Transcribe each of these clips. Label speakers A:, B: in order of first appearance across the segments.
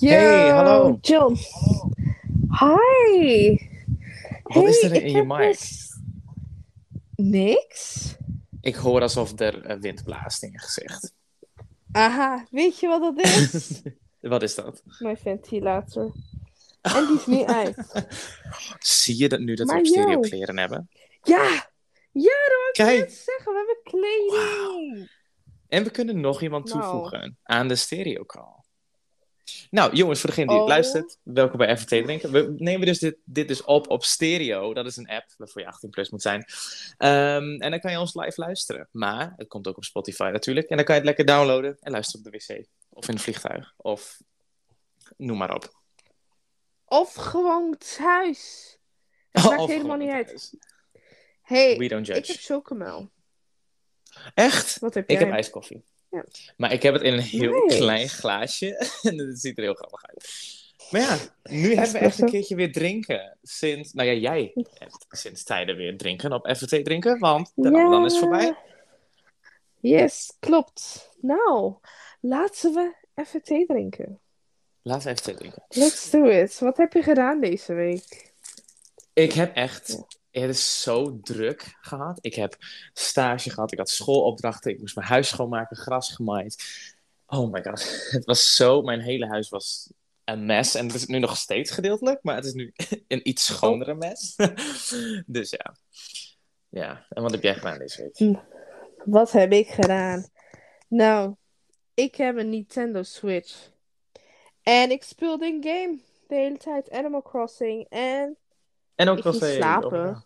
A: Hey, hallo.
B: John. Hi.
A: Wat is er in je mic?
B: dus- Niks?
A: Ik hoor alsof er eh, wind blaast in je gezicht.
B: Aha, weet je wat dat is?
A: Wat is dat?
B: Mijn ventilator. En die is niet uit.
A: Zie je dat nu dat we
B: Maar
A: stereo kleren hebben?
B: Ja! Ja, dat wou ik zeggen. We hebben kleding.
A: En we kunnen nog iemand
B: Nou.
A: toevoegen aan de stereo call. Nou, jongens, voor degene die het
B: Oh.
A: luistert, welkom bij FT Drinken. We nemen dus dit, dit dus op op stereo. Dat is een app waarvoor je 18 plus moet zijn. Ehm, en dan kan je ons live luisteren. Maar het komt ook op Spotify natuurlijk. En dan kan je het lekker downloaden en luisteren op de wc. Of in het vliegtuig. Of noem maar op.
B: Of gewoon thuis. Het maakt helemaal niet uit. Hey,
A: We don't
B: ik heb chocomel.
A: Echt?
B: Wat heb
A: Ik
B: jij?
A: heb ijskoffie.
B: Ja.
A: Maar ik heb het in een heel
B: Nice.
A: klein glaasje. en het ziet er heel grappig uit. Maar ja, nu hebben we echt een keertje weer drinken. Sinds, nou ja, jij hebt sinds tijden weer drinken op FT drinken. Want de Ramadan is voorbij.
B: Yes, klopt. Nou, laten we thee drinken.
A: Laten we even drinken.
B: Let's do it. Wat heb je gedaan deze week?
A: Ik heb echt, het is zo druk gehad. Ik heb stage gehad, ik had schoolopdrachten, ik moest mijn huis schoonmaken, gras gemaaid. Oh my god, het was zo, mijn hele huis was een mes. En het is nu nog steeds gedeeltelijk, maar het is nu een iets schonere mes. dus ja. Ja, en wat heb jij gedaan deze week?
B: Wat heb ik gedaan? Nou, ik heb een Nintendo Switch. En ik speelde een game de hele tijd. Animal Crossing. En
A: En ook
B: Ik ging slapen.
A: oh,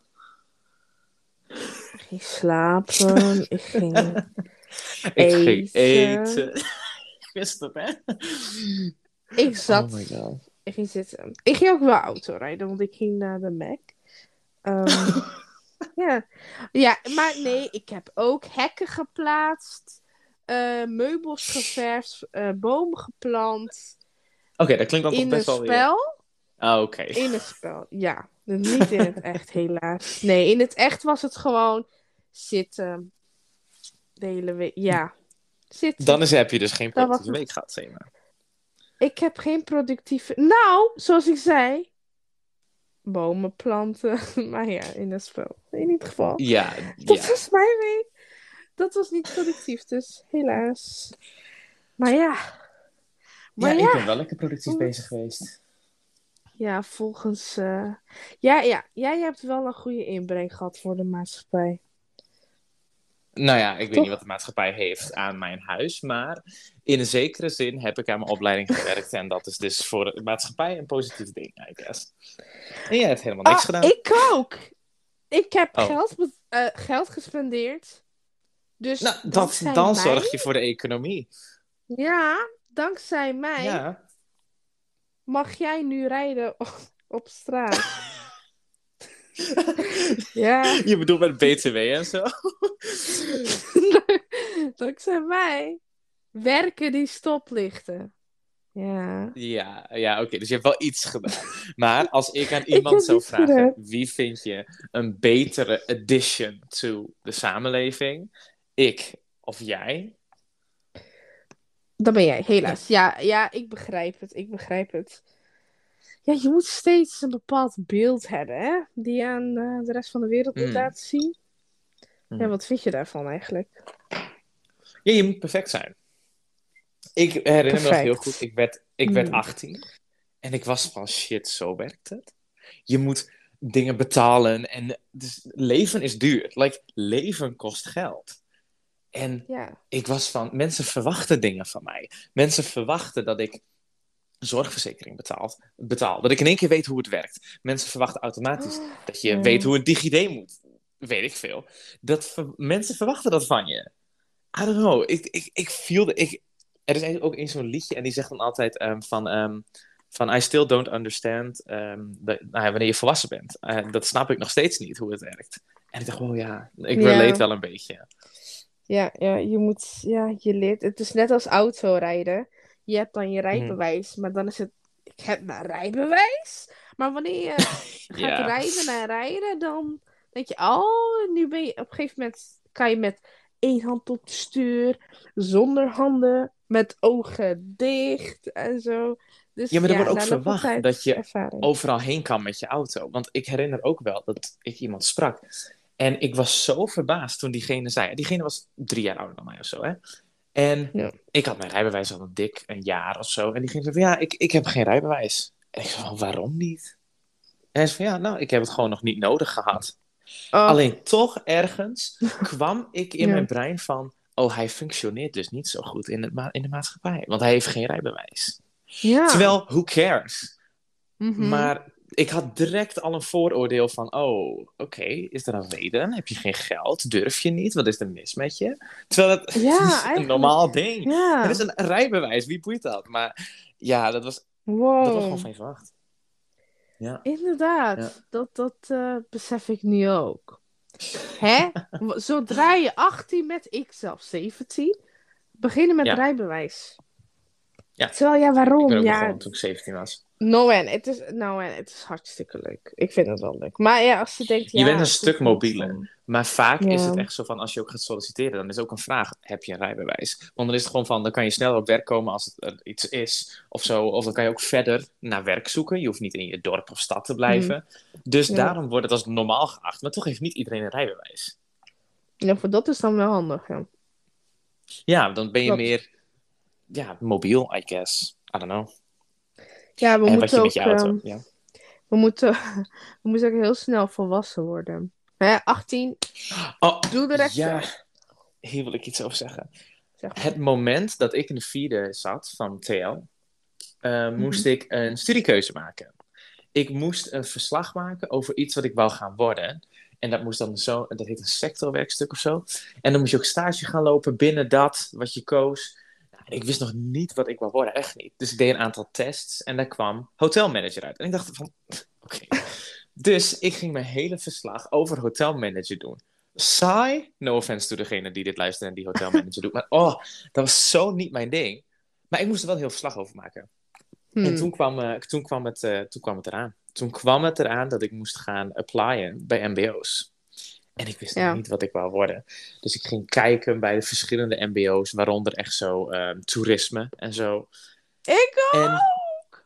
B: ik ging slapen. ik ging...
A: Ik ging
B: Eten.
A: Ik wist het, hè?
B: Ik zat...
A: Oh my god.
B: Ik ging zitten. Ik ging ook wel auto rijden, want ik ging naar de Mac. Ehm, ja. ja, maar nee, ik heb ook hekken geplaatst, eh, meubels geverfd, eh, bomen geplant.
A: Oké, dat klinkt dan toch
B: In een
A: best wel weer...
B: spel?
A: Ah, oké.
B: In een spel, ja. Niet in het echt, helaas. Nee, in het echt was het gewoon zitten. De hele week, ja. Zitten.
A: Dan is, heb je dus geen
B: was
A: productieve week gehad, zeg maar.
B: Ik heb geen productieve. Nou, zoals ik zei. Bomen planten. maar ja, in het spel. In ieder geval.
A: Ja,
B: Dat
A: ja.
B: was mijn week. Dat was niet productief, dus helaas. Maar ja. Maar
A: ja,
B: ja,
A: ik ben wel lekker productief bezig geweest.
B: Ja, volgens. eh, Ja, ja, jij hebt wel een goede inbreng gehad voor de maatschappij.
A: Nou ja, ik weet niet wat de maatschappij heeft aan mijn huis, maar in een zekere zin heb ik aan mijn opleiding gewerkt en dat is dus voor de maatschappij een positief ding, I guess. En jij hebt helemaal niks
B: Ah,
A: gedaan.
B: ik ook. Ik heb
A: Oh.
B: geld, eh, geld gespendeerd. Dus
A: Nou, dat, dan
B: mij-
A: zorg je voor de economie.
B: Ja, dankzij mij
A: Ja.
B: Mag jij nu rijden op, op straat. ja,
A: Je bedoelt met BTW en zo?
B: dankzij mij werken die stoplichten. Ja.
A: Ja, ja oké, dus je hebt wel iets gedaan. Maar als ik aan iemand zou vragen,
B: gedaan.
A: wie vind je een betere addition to de samenleving? Ik of jij?
B: Dat ben jij, helaas. Ja, ja, ik begrijp het. Ik begrijp het. Ja, je moet steeds een bepaald beeld hebben, hè? Die je aan eh, de rest van de wereld moet
A: Mm.
B: laten zien.
A: Mm.
B: Ja, wat vind je daarvan eigenlijk?
A: Ja, je moet perfect zijn. Ik herinner me nog heel goed, ik werd, ik werd
B: Mm.
A: 18 en ik was van shit, zo werkt het. Je moet dingen betalen en dus leven is duur. Like, leven kost geld. En
B: Ja.
A: ik was van, mensen verwachten dingen van mij. Mensen verwachten dat ik zorgverzekering betaal, betaal. Dat ik in één keer weet hoe het werkt. Mensen verwachten automatisch dat je weet hoe een DigiD moet. Weet ik veel. Dat ver- mensen verwachten dat van je. I don't know. Ik, ik, ik voelde... Ik, er is eigenlijk ook eens zo'n liedje en die zegt dan altijd ehm, van... ehm, van I still don't understand ehm, nou ja, wanneer je volwassen bent. Eh, dat snap ik nog steeds niet, hoe het werkt. En ik dacht, wow ja, ik relate wel een beetje.
B: Ja, ja, je moet, ja, je leert. Het is net als autorijden. Je hebt dan je rijbewijs, maar dan is het, ik heb mijn rijbewijs. Maar wanneer je gaat
A: Ja.
B: rijden en rijden, dan denk je, oh, nu ben je, op een gegeven moment kan je met één hand op het stuur, zonder handen, met ogen dicht en zo. Dus,
A: Ja, maar er wordt ook verwacht dat je
B: ervaring.
A: overal heen kan met je auto. Want ik herinner ook wel dat ik iemand sprak. En ik was zo verbaasd toen diegene zei. Diegene was drie jaar ouder dan mij of zo, hè? En
B: Ja.
A: ik had mijn rijbewijs al een dik een jaar of zo. En diegene zei van, ja, ik, ik heb geen rijbewijs. En ik zei van, waarom niet? En hij zei van, ja, nou, ik heb het gewoon nog niet nodig gehad.
B: Oh,
A: Alleen toch ergens kwam ik in
B: Ja.
A: mijn brein van... Oh, hij functioneert dus niet zo goed in, het in de maatschappij. Want hij heeft geen rijbewijs.
B: ja.
A: Terwijl, who cares?
B: Mhm.
A: Maar ik had direct al een vooroordeel van, oh, oké, is er een reden? Heb je geen geld? Durf je niet? Wat is er mis met je? Terwijl het
B: Ja,
A: is een normaal ding.
B: Ja.
A: Het is een rijbewijs, wie boeit dat? Maar ja, dat was,
B: Wow.
A: dat was gewoon van je verwacht. Ja.
B: Inderdaad,
A: Ja.
B: dat, dat eh, besef ik nu ook. Hè? Zodra je 18 met ik zelf 17, beginnen met rijbewijs.
A: Ja.
B: Terwijl, ja,
A: Ik
B: waarom?
A: ben ook
B: Ja,
A: begonnen toen ik 17 was.
B: No en het is, no en het is hartstikke leuk. Ik vind het wel leuk. Maar ja, als je denkt,
A: Je
B: ja,
A: bent een stuk mobieler. Maar vaak is het echt zo van, als je ook gaat solliciteren, dan is ook een vraag, heb je een rijbewijs? Want dan is het gewoon van, dan kan je sneller op werk komen als het er iets is, of zo. Of dan kan je ook verder naar werk zoeken. Je hoeft niet in je dorp of stad te blijven. Dus
B: Ja.
A: daarom wordt het als normaal geacht. Maar toch heeft niet iedereen een rijbewijs.
B: Ja, voor dat is dan wel handig, ja.
A: Ja, dan ben je meer, ja, mobiel, I guess. I don't know.
B: Ja, we
A: en
B: moeten ook,
A: auto,
B: ehm,
A: ja.
B: we moeten, we moeten ook heel snel volwassen worden. Hè, 18,
A: Oh,
B: doe de rest
A: ja, hier wil ik iets over zeggen.
B: Zeg maar.
A: Het moment dat ik in de vierde zat van TL, eh,
B: Mhm.
A: moest ik een studiekeuze maken. Ik moest een verslag maken over iets wat ik wou gaan worden. En dat moest dan zo, dat heet een sectorwerkstuk of zo. En dan moest je ook stage gaan lopen binnen dat wat je koos. Ik wist nog niet wat ik wou worden, echt niet. Dus ik deed een aantal tests en daar kwam hotelmanager uit. En ik dacht van, oké. Dus ik ging mijn hele verslag over hotelmanager doen. Saai, no offense to degene die dit luistert en die hotelmanager doet. Maar oh, dat was zo niet mijn ding. Maar ik moest er wel heel verslag over maken.
B: Hmm.
A: En toen kwam, eh, toen, kwam het, eh, toen kwam het eraan. Toen kwam het eraan dat ik moest gaan applyen bij MBO's. En ik wist
B: Ja.
A: niet wat ik wou worden. Dus ik ging kijken bij de verschillende MBO's, waaronder echt zo ehm, toerisme en zo.
B: Ik ook!
A: En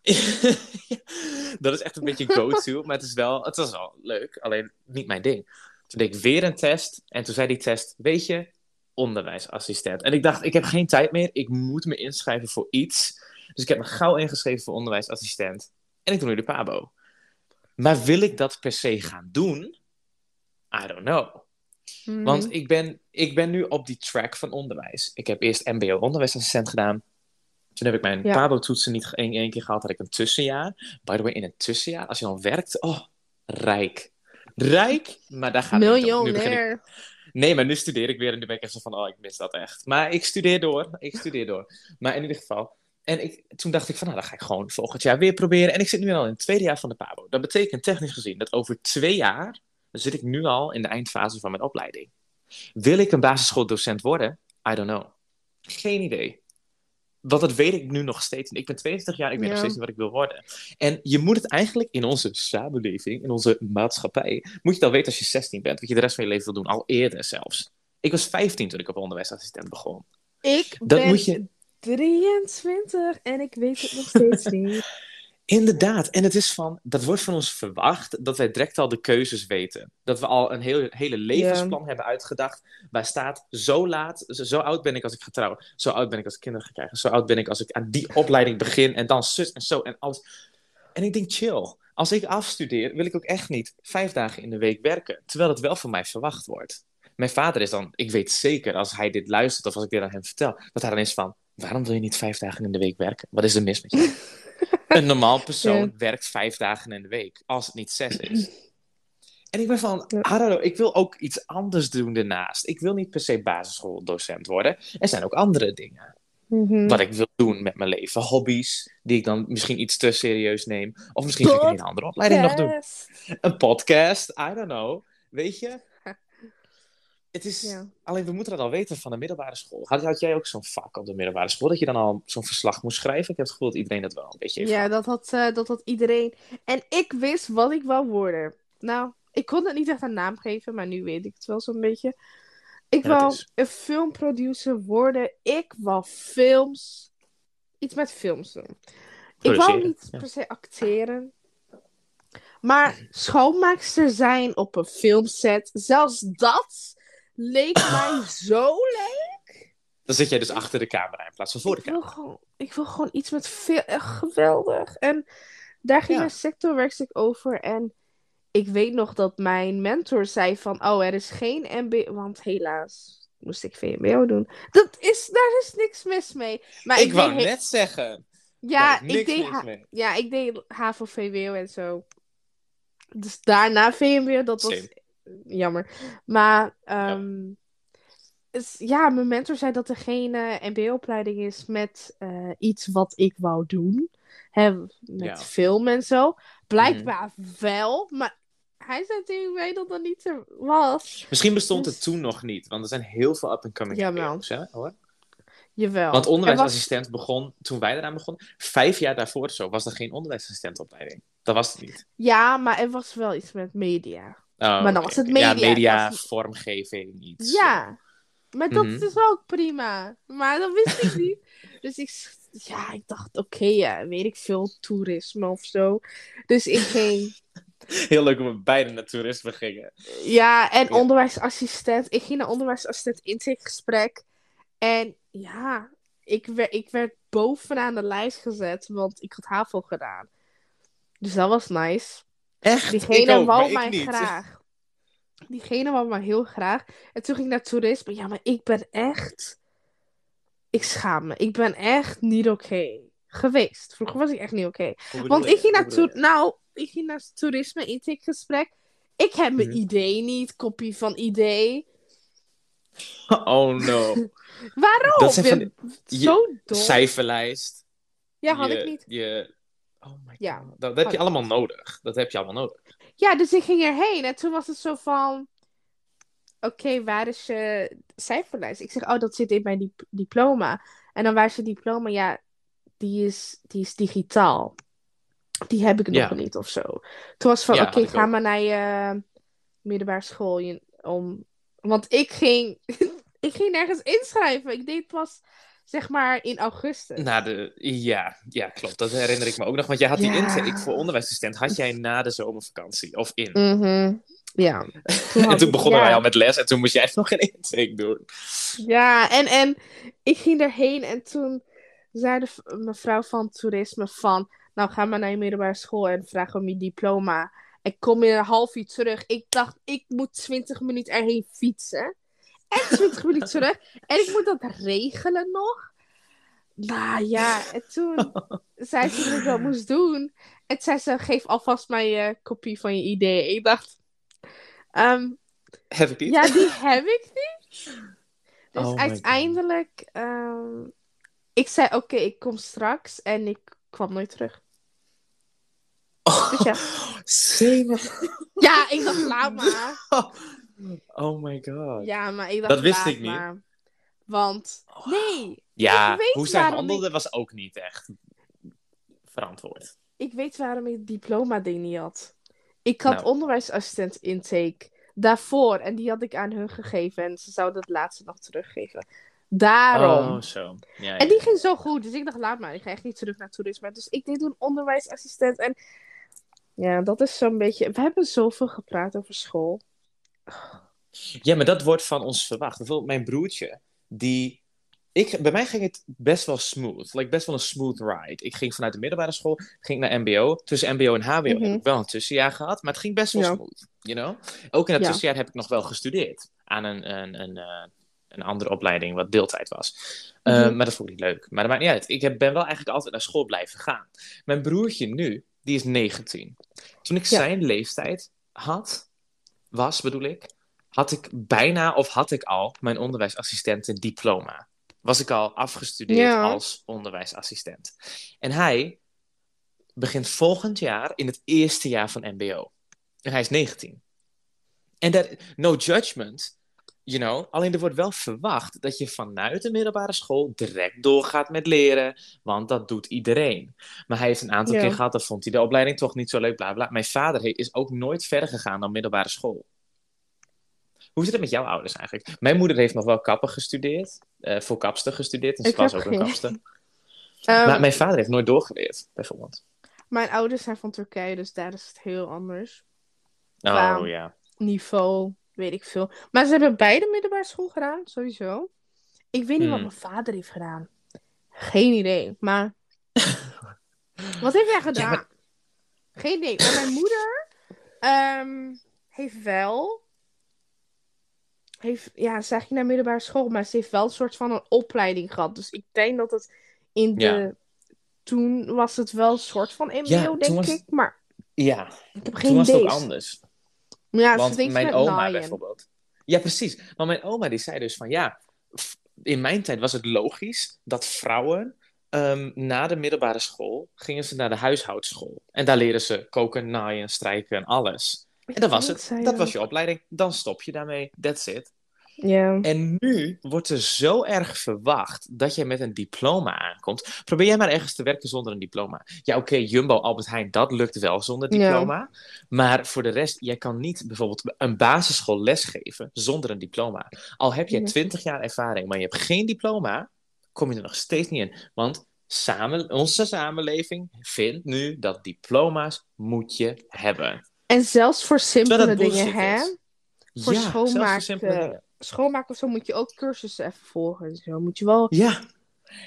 A: dat is echt een beetje go-to, maar het, is wel, het was wel leuk, alleen niet mijn ding. Toen deed ik weer een test en toen zei die test, weet je, onderwijsassistent. En ik dacht, ik heb geen tijd meer, ik moet me inschrijven voor iets. Dus ik heb me gauw ingeschreven voor onderwijsassistent. En ik doe nu de PABO. Maar wil ik dat per se gaan doen? I don't know.
B: Mhm.
A: Want ik ben, ik ben nu op die track van onderwijs. Ik heb eerst MBO onderwijsassistent gedaan. Toen heb ik mijn
B: Ja.
A: PABO-toetsen niet één, één keer gehad, had ik een tussenjaar. By the way, in een tussenjaar, als je dan werkt, oh, rijk. Rijk, maar daar gaat het ik-
B: Miljonair.
A: Nee, maar nu studeer ik weer en nu ben ik echt zo van, oh, ik mis dat echt. Maar ik studeer door, ik studeer door. Maar in ieder geval. En ik, toen dacht ik van, nou, dan ga ik gewoon volgend jaar weer proberen. En ik zit nu al in het tweede jaar van de PABO. Dat betekent technisch gezien dat over twee jaar, dan zit ik nu al in de eindfase van mijn opleiding. Wil ik een basisschooldocent worden? I don't know. Geen idee. Want dat weet ik nu nog steeds. niet. Ik ben 22 jaar, ik weet
B: Ja.
A: nog steeds niet wat ik wil worden. En je moet het eigenlijk in onze samenleving, in onze maatschappij, moet je het al weten als je 16 bent, wat je de rest van je leven wil doen, al eerder zelfs. Ik was 15 toen ik op onderwijsassistent begon.
B: Ik
A: Dat
B: ben
A: moet je-
B: 23 en ik weet het nog steeds niet.
A: Inderdaad, en het is van, dat wordt van ons verwacht dat wij direct al de keuzes weten. Dat we al een heel, hele levensplan hebben uitgedacht. Waar staat, zo laat, zo, zo oud ben ik als ik ga trouwen. Zo oud ben ik als ik kinderen ga krijgen. Zo oud ben ik als ik aan die opleiding begin. En dan zus en zo en alles. En ik denk, chill. Als ik afstudeer, wil ik ook echt niet vijf dagen in de week werken. Terwijl het wel van mij verwacht wordt. Mijn vader is dan, ik weet zeker als hij dit luistert of als ik dit aan hem vertel, dat hij dan is van, waarom wil je niet vijf dagen in de week werken? Wat is er mis met je? Een normaal persoon
B: Ja.
A: werkt vijf dagen in de week, als het niet zes is. En ik ben van. I don't know, ik wil ook iets anders doen daarnaast. Ik wil niet per se basisschooldocent worden. Er zijn ook andere dingen
B: Mhm.
A: wat ik wil doen met mijn leven. Hobby's, die ik dan misschien iets te serieus neem. Of misschien ga ik een andere opleiding nog doen. Een podcast, I don't know. Weet je? Het is...
B: Ja.
A: Alleen, we moeten dat al weten van de middelbare school. Had, had jij ook zo'n vak op de middelbare school, dat je dan al zo'n verslag moest schrijven? Ik heb het gevoel dat iedereen dat wel een beetje heeft
B: Ja, dat had, eh, dat had iedereen. En ik wist wat ik wou worden. Nou, ik kon het niet echt een naam geven, maar nu weet ik het wel zo'n beetje. Ik
A: dat
B: wou
A: is-
B: een filmproducer worden. Ik wou films. Iets met films doen. Ik wou niet
A: ja.
B: per se acteren. Maar schoonmaakster zijn op een filmset, zelfs dat leek mij zo leuk.
A: Dan zit jij dus achter de camera in plaats van voor de
B: Ik wil
A: camera.
B: gewoon, ik wil gewoon iets met veel. echt geweldig. En daar ging
A: Ja.
B: een sectorwerkstuk over. En ik weet nog dat mijn mentor zei van... Oh, er is geen MBO... Want helaas moest ik VMBO doen. Dat is, daar is niks mis mee. Maar ik,
A: Ik wou net zeggen.
B: Ja, ik deed, ja, ik deed HAVO, VWO en zo. Dus daarna VMBO, dat was
A: Same.
B: Jammer. Maar ehm, is- ja, mijn mentor zei dat er geen eh, MBO-opleiding is met eh, iets wat ik wou doen. Hè, met
A: Ja. Mhm.
B: film en zo. Blijkbaar wel, maar hij zei tegen mij dat dat niet er was.
A: Misschien bestond
B: Dus-
A: het toen nog niet, want er zijn heel veel up-and-coming. MBO's, hè, hoor.
B: Jawel.
A: Want
B: Er
A: onderwijsassistent begon, toen wij eraan begonnen, vijf jaar daarvoor zo, was er geen onderwijsassistentopleiding. Dat was het niet.
B: ja, maar er was wel iets met media.
A: Oh,
B: Maar dan was het media,
A: Ja, media,
B: was-
A: vormgeving, iets.
B: Ja, maar dat
A: Mhm.
B: is ook prima. Maar dat wist ik niet. Dus ik, ja, ik dacht, oké, ja, weet ik veel, toerisme of zo. Dus ik ging,
A: Heel leuk om beide naar toerisme gingen.
B: ja, en
A: Ja.
B: onderwijsassistent. Ik ging naar onderwijsassistent intakegesprek. En ja, ik, werd ik werd bovenaan de lijst gezet, want ik had HAVO gedaan. Dus dat was nice.
A: Echt?
B: Diegene
A: ook,
B: wou mij
A: ik niet.
B: graag. Diegene wou mij heel graag. En toen ging ik naar toerisme. Ja, maar ik ben echt... Ik schaam me. Ik ben echt niet oké geweest. Vroeger was ik echt niet oké. Want ik ging naar,
A: bedoel
B: toer- nou, ik ging naar toerisme intakegesprek. Ik heb mijn
A: Mhm.
B: idee niet. Kopie van idee.
A: Oh no.
B: Waarom?
A: Dat zijn van je-
B: Zo dom.
A: Cijferlijst.
B: Ja, had
A: je,
B: ik niet.
A: Je... Oh my god.
B: Ja,
A: dat, dat heb je
B: ik
A: allemaal nodig. Dat heb je allemaal nodig.
B: Ja, dus ik ging erheen en toen was het zo van... Oké, waar is je cijferlijst? Ik zeg, oh, dat zit in mijn dip- diploma. En dan waar is je diploma? Ja, die is, die is digitaal. Die heb ik nog
A: Ja.
B: niet of zo. Toen was het van,
A: Ja,
B: oké, ga
A: ook.
B: maar naar je middelbare school. je- om... Want ik ging, ik ging nergens inschrijven. Ik deed pas, zeg maar, in augustus.
A: Na de... Ja, ja, klopt. Dat herinner ik me ook nog. Want jij had die intake voor onderwijsassistent. Had jij na de zomervakantie? Of in?
B: Mhm. Ja.
A: en toen begonnen
B: ja.
A: wij al met les. En toen moest jij nog geen intake doen.
B: Ja, en, en ik ging erheen en toen zei de mevrouw van toerisme van... Nou, ga maar naar je middelbare school en vraag om je diploma. En kom in een half uur terug. Ik dacht, ik moet 20 minuten erheen fietsen. En 20 minuten terug. En ik moet dat regelen nog. Nou ja, en toen zei ze dat ik dat moest doen. En toen zei ze, geef alvast mij je kopie van je idee. Ik dacht, ehm,
A: Heb ik niet?
B: ja, die heb ik niet. Dus
A: Oh
B: uiteindelijk, ehm, ik zei oké, ik kom straks en ik kwam nooit terug. Dus ja.
A: Same.
B: Ja, ik dacht laat maar.
A: Oh my god. Ja,
B: Ja, maar ik dacht
A: Dat wist ik niet.
B: maar. Want, nee, ik weet
A: hoe zij handelde was ook niet echt verantwoord.
B: ik weet waarom ik het diploma ding niet had. Ik had
A: Nou.
B: onderwijsassistent intake daarvoor en die had ik aan hun gegeven en ze zouden het laatste nog teruggeven. Daarom.
A: Oh, zo. Ja,
B: En
A: ja.
B: die ging zo goed, dus ik dacht, laat maar, ik ga echt niet terug naar toerisme. Dus ik deed toen onderwijsassistent en ja, dat is zo'n beetje... We hebben zoveel gepraat over school.
A: Ja, maar dat wordt van ons verwacht. Bijvoorbeeld mijn broertje, die... Ik, bij mij ging het best wel smooth. Like, best wel een smooth ride. Ik ging vanuit de middelbare school, ging naar mbo. Tussen mbo en hbo
B: Mhm.
A: heb ik wel een tussenjaar gehad, maar het ging best wel
B: Ja.
A: smooth. You know? Ook in dat
B: Ja.
A: tussenjaar heb ik nog wel gestudeerd. Aan een, een, een, eh, een andere opleiding, wat deeltijd was. Eh,
B: Mhm.
A: maar dat vond ik niet leuk. Maar dat maakt niet uit. Ik heb, ben wel eigenlijk altijd naar school blijven gaan. Mijn broertje nu, die is 19. Toen ik
B: Ja.
A: zijn leeftijd had, was bedoel ik, had ik bijna of had ik al mijn onderwijsassistenten diploma. Was ik al afgestudeerd
B: Ja.
A: als onderwijsassistent. En hij begint volgend jaar in het eerste jaar van MBO. En hij is 19. En dat, no judgment, you know. Alleen er wordt wel verwacht dat je vanuit de middelbare school direct doorgaat met leren. Want dat doet iedereen. Maar hij heeft een aantal keer gehad, dan vond hij de opleiding toch niet zo leuk, bla bla. Mijn vader is ook nooit verder gegaan dan middelbare school. Hoe zit het met jouw ouders eigenlijk? Mijn moeder heeft nog wel kappen gestudeerd. eh, voor kapster gestudeerd. En ze
B: Ik
A: was ook een kapster.
B: Ehm,
A: maar mijn vader heeft nooit doorgeleerd, bijvoorbeeld.
B: Mijn ouders zijn van Turkije, dus daar is het heel anders.
A: Oh ja.
B: Niveau, weet ik veel. Maar ze hebben beide middelbare school gedaan, sowieso. Ik weet niet wat
A: Hmm.
B: mijn vader heeft gedaan. Geen idee, maar... wat heeft hij gedaan?
A: maar-
B: Geen idee. Maar mijn moeder ehm, heeft wel... Heeft, ja, ze ging naar middelbare school, maar ze heeft wel een soort van een opleiding gehad. Dus ik denk dat het in de...
A: Ja.
B: Toen was het wel een soort van MBO,
A: Ja, toen
B: denk
A: was-
B: ik. Maar
A: Ja,
B: ik heb
A: toen
B: geen
A: was het ook anders.
B: Ja,
A: Want mijn oma
B: naaien.
A: bijvoorbeeld. Ja, precies. Maar mijn oma die zei dus van ja, in mijn tijd was het logisch dat vrouwen ehm, na de middelbare school gingen ze naar de huishoudschool. En daar leren ze koken, naaien, strijken en alles. En dat was het. Dat was je opleiding. Dan stop je daarmee. That's it. En nu wordt er zo erg verwacht dat jij met een diploma aankomt. Probeer jij maar ergens te werken zonder een diploma. Ja, oké, Jumbo, Albert Heijn, dat lukt wel zonder diploma. Maar voor de rest, jij kan niet bijvoorbeeld een basisschool lesgeven zonder een diploma. Al heb je. 20 jaar ervaring, maar je hebt geen diploma, kom je er nog steeds niet in. Want samen, onze samenleving vindt nu dat diploma's moet je hebben.
B: En zelfs voor simpele dingen, hè? Voor
A: ja,
B: schoonmaken. Schoonmaken of zo moet je ook cursussen even volgen. en Zo moet je wel.
A: Ja,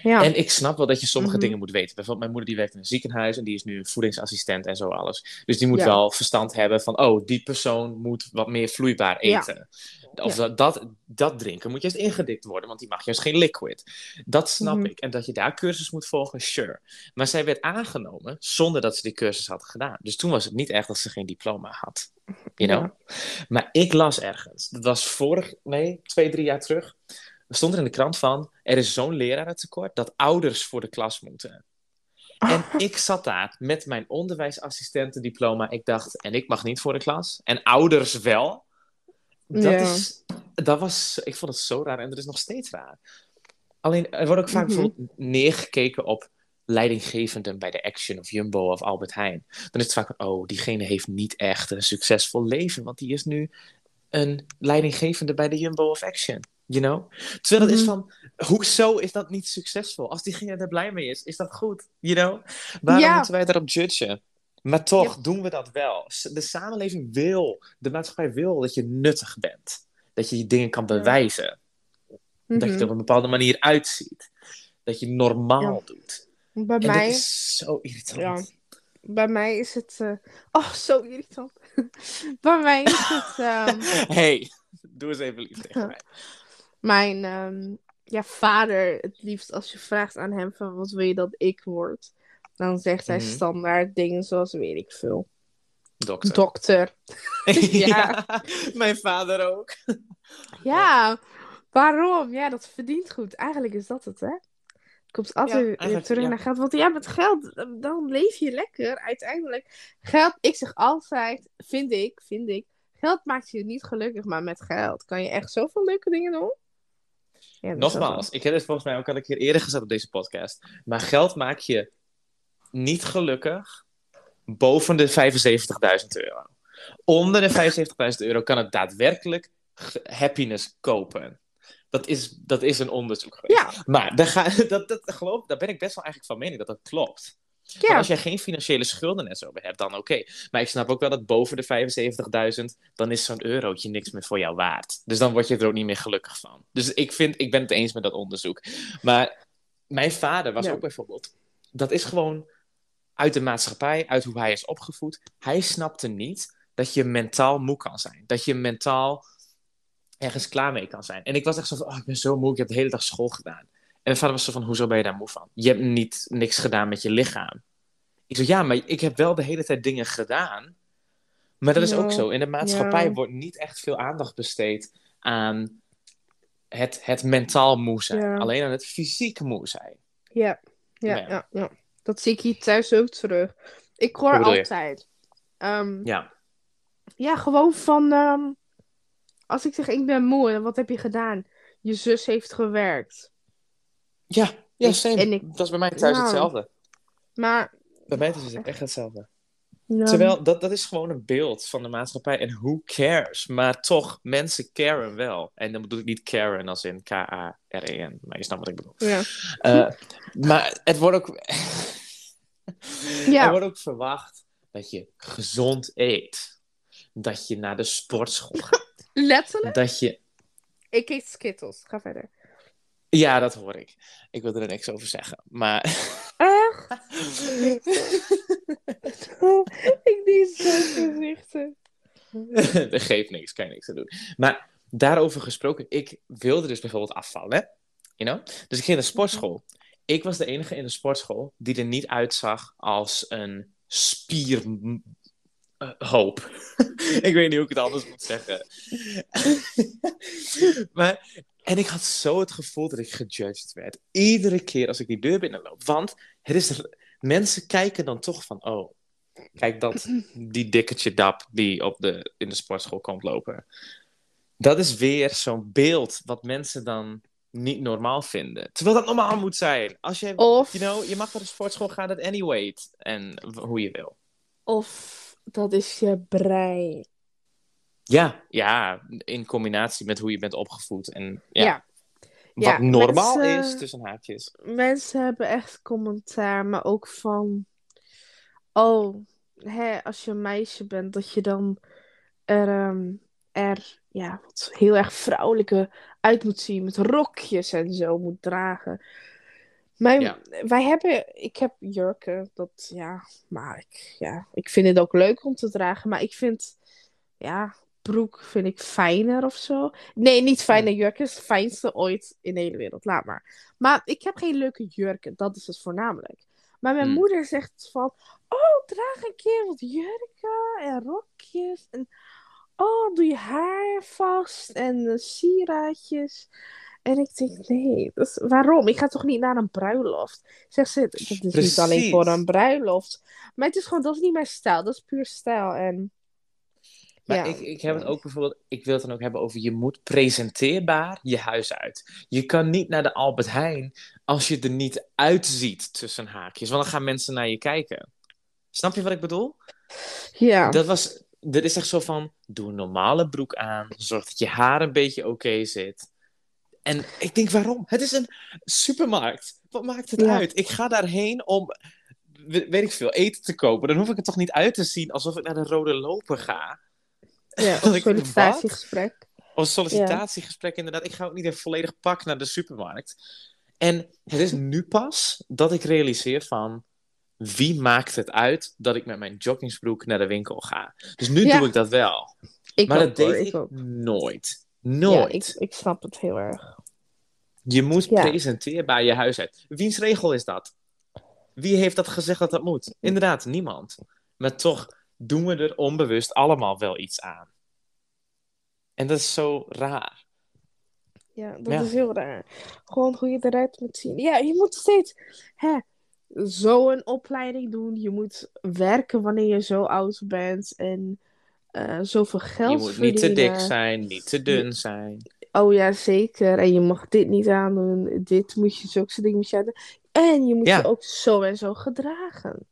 B: Ja.
A: En ik snap wel dat je sommige
B: Mhm.
A: dingen moet weten. Bijvoorbeeld, mijn moeder die werkt in een ziekenhuis en die is nu een voedingsassistent en zo alles. Dus die moet
B: Ja.
A: wel verstand hebben van, oh, die persoon moet wat meer vloeibaar
B: Ja.
A: eten. Of dat, dat, dat drinken moet juist ingedikt worden, want die mag juist geen liquid. Dat snap
B: Mhm.
A: ik. En dat je daar cursus moet volgen, sure. Maar zij werd aangenomen zonder dat ze die cursus had gedaan. Dus toen was het niet echt dat ze geen diploma had. You know? Maar ik las ergens, dat was vorig, nee, twee, drie jaar terug. Er stond er in de krant van, er is zo'n lerarentekort dat ouders voor de klas moeten. En ik zat daar met mijn onderwijsassistentendiploma. Ik dacht, en ik mag niet voor de klas. En ouders wel. Dat, is, dat was, ik vond het zo raar en dat is nog steeds raar. Alleen, er wordt ook vaak bijvoorbeeld neergekeken op leidinggevenden bij de Action of Jumbo of Albert Heijn. Dan is het vaak oh, diegene heeft niet echt een succesvol leven, want die is nu een leidinggevende bij de Jumbo of Action. You know? Terwijl het is
B: Mhm.
A: van, hoezo is dat niet succesvol? Als diegene er blij mee is, is dat goed. You know? Waarom
B: Ja.
A: moeten wij daarop judgen? Maar toch
B: Ja.
A: doen we dat wel. De samenleving wil, de maatschappij wil dat je nuttig bent. Dat je je dingen kan bewijzen. Dat je
B: Mhm.
A: er op een bepaalde manier uitziet. Dat je normaal
B: Ja.
A: doet.
B: Bij
A: En
B: mij.
A: dit is zo irritant.
B: Bij mij is het. eh, Oh, zo irritant. Bij mij is het. ehm,
A: Hey, doe eens even lief tegen mij.
B: Mijn ehm, ja, vader, het liefst als je vraagt aan hem van wat wil je dat ik word, dan zegt hij
A: Mhm.
B: standaard dingen zoals weet ik veel.
A: Dokter.
B: Dokter.
A: ja. mijn vader ook.
B: Ja, waarom? Ja, dat verdient goed. Eigenlijk is dat het, hè? Komt altijd
A: Ja,
B: weer terug
A: ja.
B: naar geld. Want ja, met geld, dan leef je lekker. Uiteindelijk, geld, ik zeg altijd, vind ik, vind ik, geld maakt je niet gelukkig, maar met geld kan je echt zoveel leuke dingen doen. Ja,
A: Nogmaals, ik heb het volgens mij ook al een keer eerder gezet op deze podcast. Maar geld maakt je niet gelukkig boven de 75.000 euro. Onder de 75.000 euro kan het daadwerkelijk happiness kopen. Dat is, dat is een onderzoek
B: zo.
A: geweest.
B: Ja,
A: Maar daar, ga, dat, dat, geloof, daar ben ik best wel eigenlijk van mening dat dat klopt. Als jij geen financiële schulden en zo hebt, dan oké. Maar ik snap ook wel dat boven de 75.000, dan is zo'n eurotje niks meer voor jou waard. Dus dan word je er ook niet meer gelukkig van. Dus ik, vind, ik ben het eens met dat onderzoek. Maar mijn vader was
B: Ja.
A: ook bijvoorbeeld... Dat is gewoon uit de maatschappij, uit hoe hij is opgevoed. Hij snapte niet dat je mentaal moe kan zijn. Dat je mentaal ergens klaar mee kan zijn. En ik was echt zo van, oh, ik ben zo moe, ik heb de hele dag school gedaan. En mijn vader was zo van, hoezo ben je daar moe van? Je hebt niet niks gedaan met je lichaam. Ik zo, ja, maar ik heb wel de hele tijd dingen gedaan. Maar dat is
B: Ja,
A: ook zo. In de maatschappij
B: ja.
A: wordt niet echt veel aandacht besteed aan het, het mentaal moe zijn.
B: Ja.
A: Alleen aan het fysiek moe zijn.
B: Ja, ja,
A: Ja.
B: Dat zie ik hier thuis ook terug. Ik hoor altijd. ehm,
A: Ja.
B: ja, gewoon van. ehm, als ik zeg ik ben moe, wat heb je gedaan? Je zus heeft gewerkt.
A: Ja, ja same.
B: en ik-
A: Dat is bij mij thuis
B: Nou.
A: hetzelfde.
B: Maar
A: Bij mij is het echt hetzelfde. Terwijl dat, dat is gewoon een beeld van de maatschappij. En who cares? Maar toch, mensen caren wel. En dan bedoel ik niet Karen als in K-A-R-E-N. Maar je snapt wat ik bedoel.
B: Ja.
A: Eh, maar het wordt ook...
B: Ja.
A: Er wordt ook verwacht dat je gezond eet. Dat je naar de sportschool gaat.
B: Letterlijk.
A: Dat je...
B: Ik eet Skittles. Ga verder.
A: Ja, dat hoor ik. Ik wil er niks over zeggen. Maar...
B: Echt? ik die zo gezichten.
A: dat geeft niks, kan je niks aan doen. Maar daarover gesproken, ik wilde dus bijvoorbeeld afvallen. You know? Dus ik ging naar de sportschool. Ik was de enige in de sportschool die er niet uitzag als een spierhoop. ik weet niet hoe ik het anders moet zeggen. maar, en ik had zo het gevoel dat ik gejudged werd. Iedere keer als ik die deur binnenloop. Want het is, mensen kijken dan toch van, oh, kijk dat, die dikketje dap die op de, in de sportschool komt lopen. Dat is weer zo'n beeld wat mensen dan niet normaal vinden. Terwijl dat normaal moet zijn. Als je,
B: Of-
A: you know, je mag naar de sportschool gaan at any weight. En hoe je wil.
B: Of dat is je brein.
A: Ja, ja, in combinatie met hoe je bent opgevoed. En ja,
B: Ja.
A: wat
B: Ja,
A: normaal
B: mensen-
A: is, tussen haakjes.
B: Mensen hebben echt commentaar, maar ook van... Oh, hè, als je een meisje bent, dat je dan er, ehm, er ja, wat heel erg vrouwelijke uit moet zien. Met rokjes en zo moet dragen. Mijn,
A: Ja.
B: Wij hebben... Ik heb jurken, dat ja... Maar ik, ja, ik vind het ook leuk om te dragen. Maar ik vind... Ja, broek vind ik fijner of zo. Nee, niet fijner jurken. is het fijnste ooit in de hele wereld. Laat maar. Maar ik heb geen leuke jurken. Dat is het voornamelijk. Maar mijn
A: Hmm.
B: moeder zegt van... Oh, draag een keer wat jurken en rokjes. En oh, doe je haar vast en sieraadjes. En ik denk, nee, dat is- waarom? Ik ga toch niet naar een bruiloft? Zegt ze, dat is niet alleen voor een bruiloft. Maar het is gewoon, dat is niet mijn stijl. Dat is puur stijl. En
A: Maar
B: ja.
A: ik, ik heb het ook bijvoorbeeld, ik wil het dan ook hebben over je moet presenteerbaar je huis uit. Je kan niet naar de Albert Heijn als je er niet uitziet tussen haakjes, want dan gaan mensen naar je kijken. Snap je wat ik bedoel?
B: Ja.
A: Dat was, dit is echt zo van, doe een normale broek aan, zorg dat je haar een beetje oké zit. En ik denk, waarom? Het is een supermarkt. Wat maakt het
B: Ja.
A: uit? Ik ga daarheen om, we- weet ik veel, eten te kopen. Dan hoef ik het toch niet uit te zien alsof ik naar de Rode Loper ga.
B: Ja, of sollicitatiegesprek.
A: Of een sollicitatiegesprek, inderdaad. Ik ga ook niet in volledig pak naar de supermarkt. En het is nu pas dat ik realiseer van... Wie maakt het uit dat ik met mijn joggingsbroek naar de winkel ga? Dus nu
B: Ja.
A: doe ik dat wel.
B: Ik
A: maar dat deed ik,
B: ook.
A: nooit.
B: Ja,
A: Nooit.
B: ik, ik snap het heel erg.
A: Je moet
B: Ja.
A: presenteerbaar je huis uit. Wiens regel is dat? Wie heeft dat gezegd dat dat moet? Inderdaad, niemand. Maar toch doen we er onbewust allemaal wel iets aan. En dat is zo raar.
B: Ja, dat
A: Ja.
B: is heel raar. Gewoon hoe je eruit moet zien. Ja, je moet steeds hè, zo een opleiding doen. Je moet werken wanneer je zo oud bent. En eh, zoveel geld
A: Je moet niet te dik
B: verdienen.
A: zijn, niet te dun zijn.
B: Oh ja, zeker. En je mag dit niet aandoen. Dit moet je, zulke dingen moet je aandoen. En je moet
A: Ja.
B: je ook zo en zo gedragen.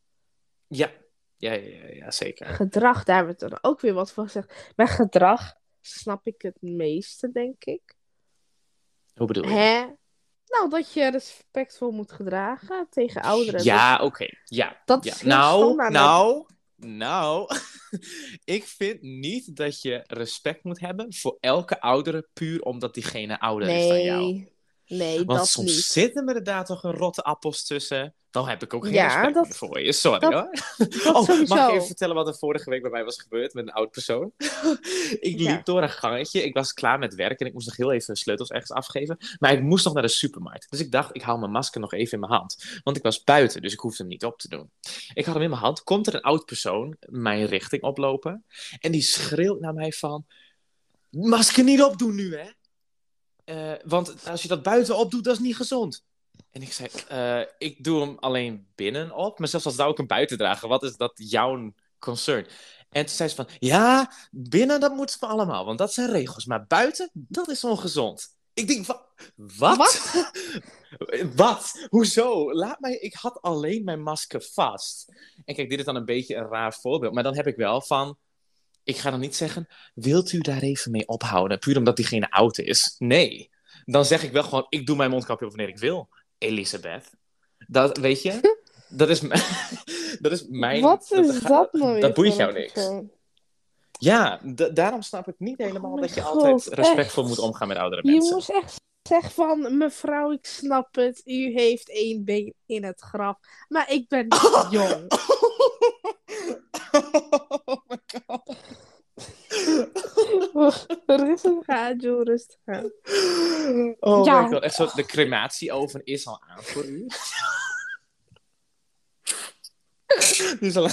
A: Ja, ja, ja, ja, zeker.
B: Gedrag, daar hebben we het dan ook weer wat van gezegd. Bij gedrag snap ik het meeste, denk ik.
A: Hoe bedoel je?
B: Hè? Nou, dat je respectvol moet gedragen tegen ouderen.
A: Ja, oké. Ja.
B: Dat
A: ja.
B: is heel
A: Nou,
B: standaard.
A: nou, nou. ik vind niet dat je respect moet hebben voor elke oudere puur omdat diegene ouder is dan jou.
B: Nee,
A: Want
B: dat
A: soms
B: niet.
A: zitten er inderdaad toch een rotte appels tussen. Dan heb ik ook geen
B: Ja,
A: respect
B: dat-
A: voor je. Sorry
B: dat-
A: hoor.
B: dat
A: oh,
B: sowieso.
A: mag ik even vertellen wat er vorige week bij mij was gebeurd met een oud persoon? ik
B: Ja.
A: liep door een gangetje. Ik was klaar met werk en ik moest nog heel even sleutels ergens afgeven. Maar ik moest nog naar de supermarkt. Dus ik dacht, ik haal mijn masker nog even in mijn hand. Want ik was buiten, dus ik hoefde hem niet op te doen. Ik had hem in mijn hand. Komt er een oud persoon mijn richting oplopen. En die schreeuwt naar mij van... Masker niet opdoen nu, hè? Eh, want als je dat buiten opdoet, dat is niet gezond. En ik zei, eh, ik doe hem alleen binnen op. Maar zelfs als zou ik hem buiten dragen, wat is dat jouw concern? En toen zei ze van, ja, binnen dat moeten we allemaal, want dat zijn regels. Maar buiten, dat is ongezond. Ik denk, van, Wat?
B: Wat?
A: Wat? Hoezo? Laat mij. Ik had alleen mijn masker vast. En kijk, dit is dan een beetje een raar voorbeeld. Maar dan heb ik wel van. Ik ga dan niet zeggen. Wilt u daar even mee ophouden? Puur omdat diegene oud is. Nee. Dan zeg ik wel gewoon. Ik doe mijn mondkapje op wanneer ik wil. Elisabeth. Dat weet je. Dat is, dat is mijn.
B: Wat is
A: ga-
B: dat nou
A: Dat boeit jou niks. Ja, daarom snap ik niet helemaal
B: Oh
A: dat je altijd respectvol
B: echt.
A: moet omgaan met oudere
B: Je
A: mensen.
B: moest echt zeggen van, mevrouw, ik snap het. U heeft één been in het graf. Maar ik ben niet jong.
A: Oh.
B: Rustig aan, Joe, rustig aan.
A: Oh
B: Ja.
A: my god. Echt zo, de crematieoven is al aan voor u. Die is al,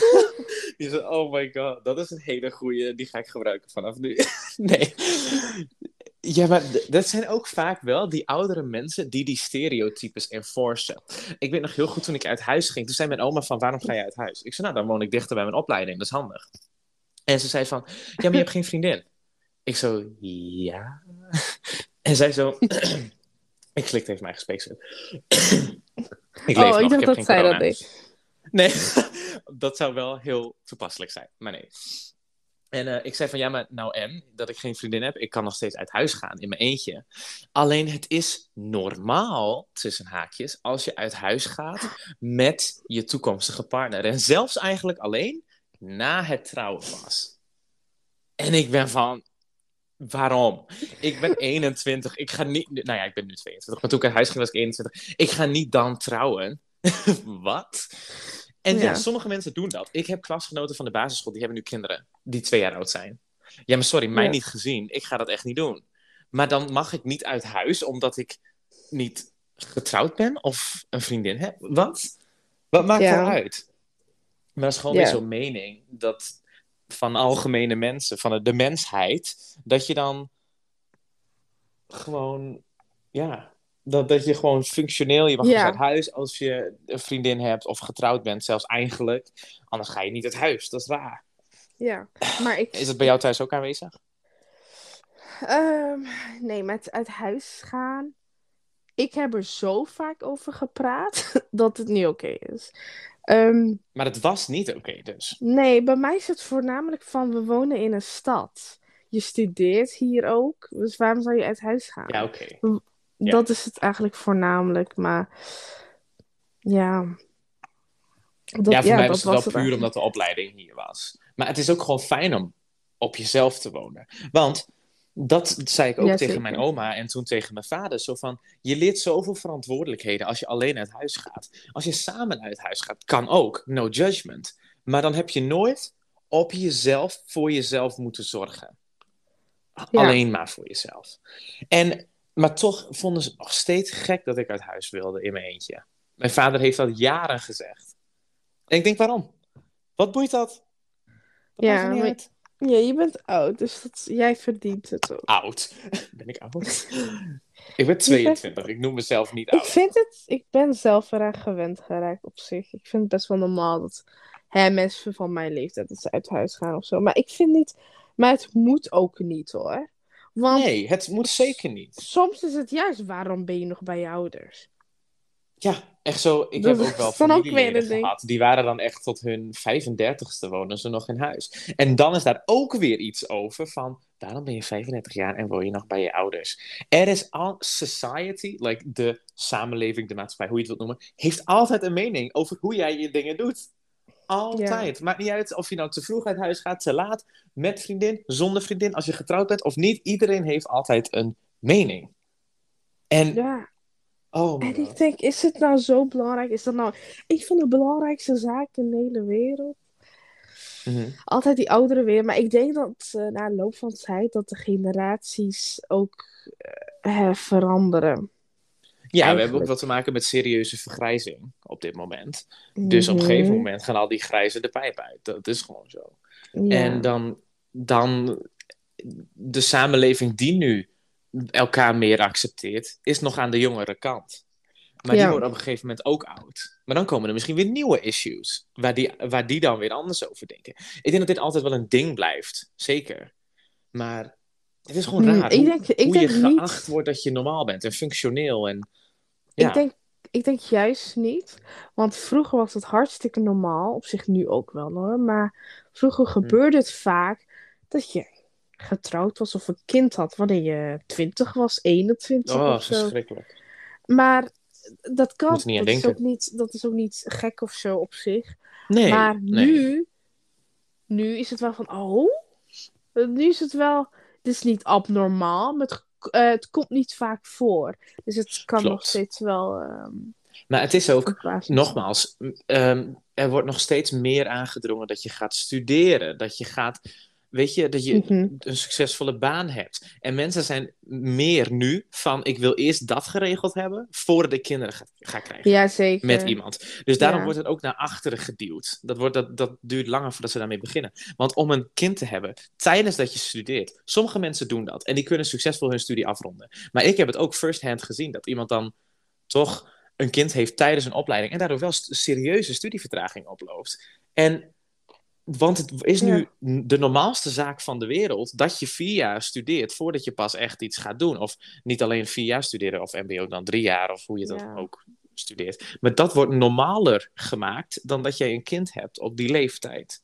A: die is al- oh my god, dat is een hele goeie. Die ga ik gebruiken vanaf nu. Nee. Ja, maar dat zijn ook vaak wel die oudere mensen die die stereotypes enforcen. Ik weet nog heel goed toen ik uit huis ging. Toen zei mijn oma van, waarom ga je uit huis? Ik zei, nou, dan woon ik dichter bij mijn opleiding. Dat is handig. En ze zei van, ja, maar je hebt geen vriendin. Ik zo, ja. En zij zo, ik slikte even mijn gespeeksel. ik leef
B: Oh,
A: nog,
B: ik dacht
A: heb
B: dat zij dat deed.
A: Nee, dat zou wel heel toepasselijk zijn, maar nee. En eh, ik zei van ja, maar nou en, dat ik geen vriendin heb, ik kan nog steeds uit huis gaan in mijn eentje. Alleen het is normaal, tussen haakjes, als je uit huis gaat met je toekomstige partner. En zelfs eigenlijk alleen na het trouwen pas. En ik ben van, waarom? Ik ben 21, ik ga niet, nou ja, ik ben nu 22, maar toen ik uit huis ging was ik 21. Ik ga niet dan trouwen. Wat? En ja.
B: Ja.
A: sommige mensen doen dat. Ik heb klasgenoten van de basisschool, die hebben nu kinderen die twee jaar oud zijn. Ja, maar sorry, mij
B: Ja.
A: niet gezien. Ik ga dat echt niet doen. Maar dan mag ik niet uit huis omdat ik niet getrouwd ben of een vriendin heb. Wat? Wat maakt
B: Ja.
A: er uit? Maar dat is gewoon
B: Ja.
A: weer zo'n mening dat van algemene mensen, van de, mensheid, dat je dan gewoon, ja, dat, dat je gewoon functioneel, je mag
B: Ja.
A: dus uit huis als je een vriendin hebt of getrouwd bent, zelfs eigenlijk. Anders ga je niet uit huis, dat is raar.
B: Ja, maar ik...
A: Is het bij jou thuis ook aanwezig?
B: Ehm, nee, met uit huis gaan. Ik heb er zo vaak over gepraat dat het niet oké is. Ehm,
A: Maar het was niet oké, dus.
B: nee, bij mij is het voornamelijk van we wonen in een stad. Je studeert hier ook, dus waarom zou je uit huis gaan?
A: Ja, oké.
B: Dat is het eigenlijk voornamelijk, maar ja. Dat,
A: ja, voor mij was het wel puur omdat de opleiding hier was. Maar het is ook gewoon fijn om op jezelf te wonen. Want dat zei ik ook
B: Ja,
A: tegen
B: zeker.
A: mijn oma en toen tegen mijn vader. Zo van, je leert zoveel verantwoordelijkheden als je alleen uit huis gaat. Als je samen uit huis gaat, kan ook. No judgment. Maar dan heb je nooit op jezelf, voor jezelf moeten zorgen.
B: Ja.
A: Alleen maar voor jezelf. En, maar toch vonden ze nog steeds gek dat ik uit huis wilde in mijn eentje. Mijn vader heeft dat jaren gezegd. En ik denk, waarom? Wat boeit dat? Dat
B: Ja, maar-. Ja, je bent oud, dus dat, jij verdient het ook.
A: Oud. Ben ik oud? ik ben 22. Ik noem mezelf niet
B: Ik
A: oud.
B: vind het, ik ben zelf eraan gewend geraakt op zich. Ik vind het best wel normaal dat hè, mensen van mijn leeftijd dat ze uit huis gaan of zo. Maar ik vind niet, maar het moet ook niet hoor. Want
A: Nee, het moet zeker niet.
B: soms is het juist, waarom ben je nog bij je ouders?
A: Ja, echt zo. Ik
B: Dat
A: heb ook wel
B: ook
A: familieleden
B: ding.
A: gehad. Die waren dan echt tot hun 35ste wonen ze nog in huis. En dan is daar ook weer iets over van... Waarom ben je 35 jaar en woon je nog bij je ouders? Er is al... Society, like de samenleving, de maatschappij, hoe je het wilt noemen... heeft altijd een mening over hoe jij je dingen doet. Altijd. Maakt niet uit of je nou te vroeg uit huis gaat, te laat, met vriendin, zonder vriendin, als je getrouwd bent of niet. Iedereen heeft altijd een mening. En,
B: Ja,
A: oh
B: en ik denk, is het nou zo belangrijk? Is dat nou een van de belangrijkste zaken in de hele wereld?
A: Mhm.
B: Altijd die oudere weer. Maar ik denk dat eh, na de loop van de tijd dat de generaties ook eh, veranderen.
A: Ja, we hebben ook wat te maken met serieuze vergrijzing op dit moment. Dus op een
B: Mhm.
A: gegeven moment gaan al die grijzen de pijp uit. Dat is gewoon zo.
B: Ja.
A: En dan, dan de samenleving die nu elkaar meer accepteert, is nog aan de jongere kant. Maar die
B: Ja.
A: worden op een gegeven moment ook oud. Maar dan komen er misschien weer nieuwe issues, waar die, waar die dan weer anders over denken. Ik denk dat dit altijd wel een ding blijft, zeker. Maar Het is gewoon
B: Hmm,
A: raar
B: ik
A: hoe,
B: denk, ik
A: hoe je
B: denk niet.
A: geacht wordt dat je normaal bent en functioneel. En, ja.
B: Ik denk, ik denk juist niet. Want vroeger was het hartstikke normaal. Op zich nu ook wel hoor. Maar vroeger gebeurde het vaak dat je getrouwd was of een kind had wanneer je 20 was, 21
A: oh,
B: of zo.
A: verschrikkelijk.
B: Maar dat kan. Dat, is ook niet, dat is ook niet gek of zo op zich.
A: Nee,
B: maar
A: nee.
B: nu, nu is het wel van, oh, nu is het wel, het is niet abnormaal, maar het, eh, het komt niet vaak voor. Dus het kan
A: Klopt.
B: nog steeds wel ehm
A: Maar het is ook, nogmaals, ehm, er wordt nog steeds meer aangedrongen dat je gaat studeren. Dat je gaat, weet je, dat je
B: Mhm.
A: een succesvolle baan hebt. En mensen zijn meer nu van, ik wil eerst dat geregeld hebben, voordat ik kinderen ga, ga krijgen.
B: Ja, zeker.
A: Met iemand. Dus daarom
B: Ja.
A: wordt het ook naar achteren geduwd. Dat, wordt, dat, dat duurt langer voordat ze daarmee beginnen. Want om een kind te hebben tijdens dat je studeert. Sommige mensen doen dat. En die kunnen succesvol hun studie afronden. Maar ik heb het ook first-hand gezien. Dat iemand dan toch een kind heeft tijdens een opleiding. En daardoor wel serieuze studievertraging oploopt. En want het is nu de normaalste zaak van de wereld dat je vier jaar studeert voordat je pas echt iets gaat doen. Of niet alleen vier jaar studeren of MBO dan drie jaar of hoe je dat
B: Ja.
A: ook studeert. Maar dat wordt normaler gemaakt dan dat jij een kind hebt op die leeftijd.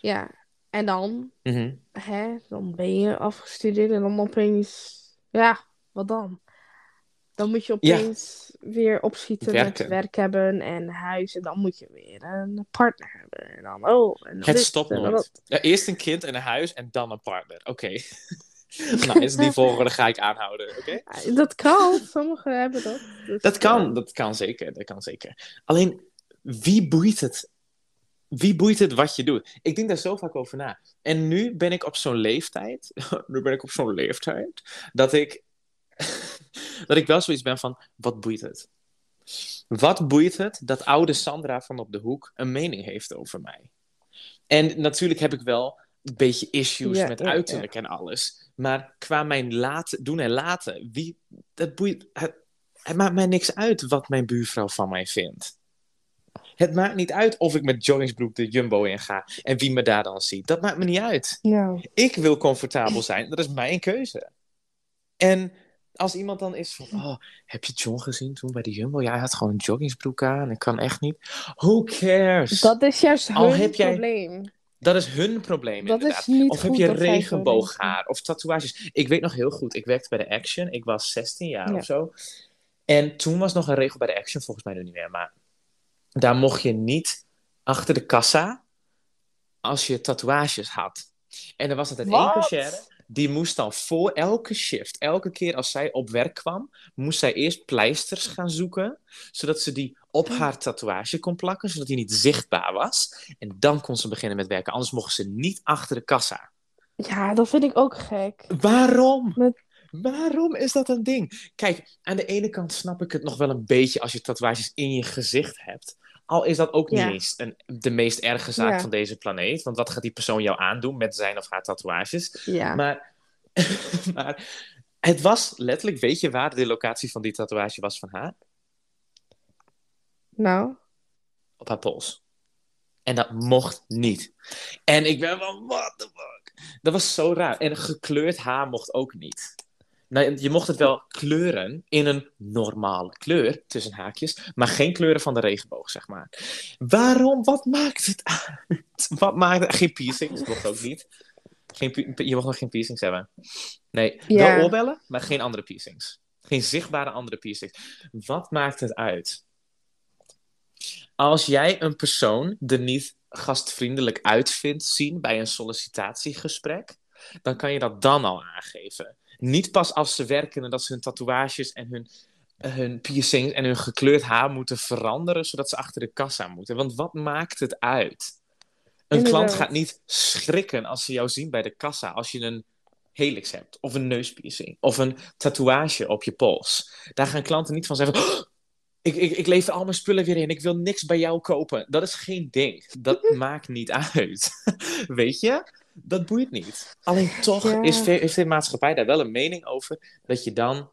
B: Ja, en dan,
A: Mhm.
B: hè, dan ben je afgestudeerd en dan opeens, ja, wat dan? Dan moet je
A: Ja.
B: opeens weer opschieten
A: Werken.
B: met werk hebben en huis. En dan moet je weer een partner hebben. En dan, oh, en dan
A: Het stopt nooit. Ja, eerst een kind en een huis en dan een partner. Oké. nice, die volgorde ga ik aanhouden. Oké?
B: Dat kan, sommigen hebben dat. Dus,
A: Dat kan,
B: eh,
A: dat kan zeker, dat kan zeker. Alleen, wie boeit het? Wie boeit het wat je doet? Ik denk daar zo vaak over na. En nu ben ik op zo'n leeftijd, nu ben ik op zo'n leeftijd, dat ik, dat ik wel zoiets ben van, wat boeit het? Wat boeit het dat oude Sandra van op de hoek een mening heeft over mij? En natuurlijk heb ik wel een beetje issues
B: Ja,
A: met
B: ja, ja.
A: uiterlijk en alles. Maar qua mijn laten, doen en laten, wie, dat boeit, het, het maakt mij niks uit wat mijn buurvrouw van mij vindt. Het maakt niet uit of ik met joggingsbroek de Jumbo in ga en wie me daar dan ziet. Dat maakt me niet uit.
B: Ja.
A: Ik wil comfortabel zijn. Dat is mijn keuze. En als iemand dan is van, oh, heb je John gezien toen bij de Jumbo? Ja, hij had gewoon een joggingsbroek aan. Ik kan echt niet. Who cares? Dat,
B: Dat is juist
A: Al
B: hun
A: jij-
B: probleem.
A: is hun probleem
B: Dat
A: inderdaad.
B: is niet
A: Of heb je
B: dat
A: regenbooghaar of tatoeages? Ik weet nog heel goed, ik werkte bij de Action. Ik was 16 jaar
B: Ja.
A: of zo. En toen was nog een regel bij de Action, volgens mij nu niet meer. Maar daar mocht je niet achter de kassa als je tatoeages had. En er was altijd één cashier. Die moest dan voor elke shift, elke keer als zij op werk kwam, moest zij eerst pleisters gaan zoeken, zodat ze die op haar tatoeage kon plakken, zodat die niet zichtbaar was. En dan kon ze beginnen met werken, anders mochten ze niet achter de kassa.
B: Ja, dat vind ik ook gek.
A: Waarom?
B: Met-
A: Waarom is dat een ding? Kijk, aan de ene kant snap ik het nog wel een beetje als je tatoeages in je gezicht hebt. Al is dat ook niet
B: Ja.
A: eens een, de meest erge zaak
B: Ja.
A: van deze planeet. Want wat gaat die persoon jou aandoen met zijn of haar tatoeages?
B: Ja.
A: Maar, maar het was letterlijk, weet je waar de locatie van die tatoeage was van haar?
B: Nou,
A: Op haar pols. En dat mocht niet. En ik ben van, what the fuck? Dat was zo raar. En gekleurd haar mocht ook niet. Nou, je mocht het wel kleuren in een normale kleur, tussen haakjes, maar geen kleuren van de regenboog, zeg maar. Waarom? Wat maakt het uit? Wat maakt het? Geen piercings, mocht ook niet. Geen, je mocht nog geen piercings hebben. Nee,
B: Ja.
A: wel oorbellen, maar geen andere piercings. Geen zichtbare andere piercings. Wat maakt het uit? Als jij een persoon er niet gastvriendelijk uit vindt zien bij een sollicitatiegesprek, dan kan je dat dan al aangeven. Niet pas als ze werken en dat ze hun tatoeages en hun, hun piercings en hun gekleurd haar moeten veranderen, zodat ze achter de kassa moeten. Want wat maakt het uit? Een
B: Inderdaad.
A: klant gaat niet schrikken als ze jou zien bij de kassa als je een helix hebt, of een neuspiercing, of een tatoeage op je pols. Daar gaan klanten niet van zeggen: "Oh, ik, ik, ik lever al mijn spullen weer in, ik wil niks bij jou kopen. Dat is geen ding. Dat maakt niet uit. Weet je? Dat boeit niet. Alleen toch
B: Ja.
A: is, heeft de maatschappij daar wel een mening over dat je dan,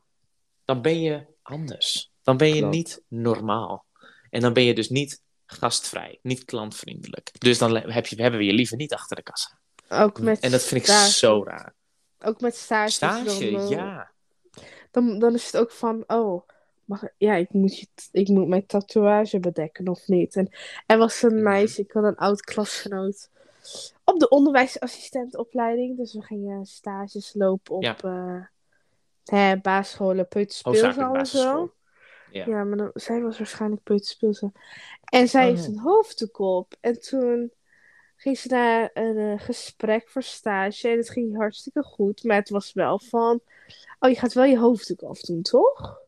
A: dan ben je anders. Dan ben je
B: Klopt.
A: niet normaal. En dan ben je dus niet gastvrij, niet klantvriendelijk. Dus dan heb je, hebben we je liever niet achter de kassa.
B: ook met...
A: En dat vind ik zo raar.
B: Ook met.
A: Stage,
B: dan, eh,
A: ja.
B: Dan, dan is het ook van, oh, mag, ja, ik moet, je, ik moet mijn tatoeage bedekken of niet. En er was een
A: Mhm.
B: meisje, ik had een oud klasgenoot op de onderwijsassistentopleiding. Dus we gingen stages lopen op
A: Ja.
B: eh, hè, basisscholen, peuterspeelzaal en zo.
A: Ja.
B: Ja, maar dan, zij was waarschijnlijk peuterspeelzaal. En zij
A: Oh,
B: heeft
A: nee.
B: een hoofddoek op. En toen ging ze naar een eh, gesprek voor stage. En het ging hartstikke goed. Maar het was wel van... Oh, je gaat wel je hoofddoek afdoen, toch?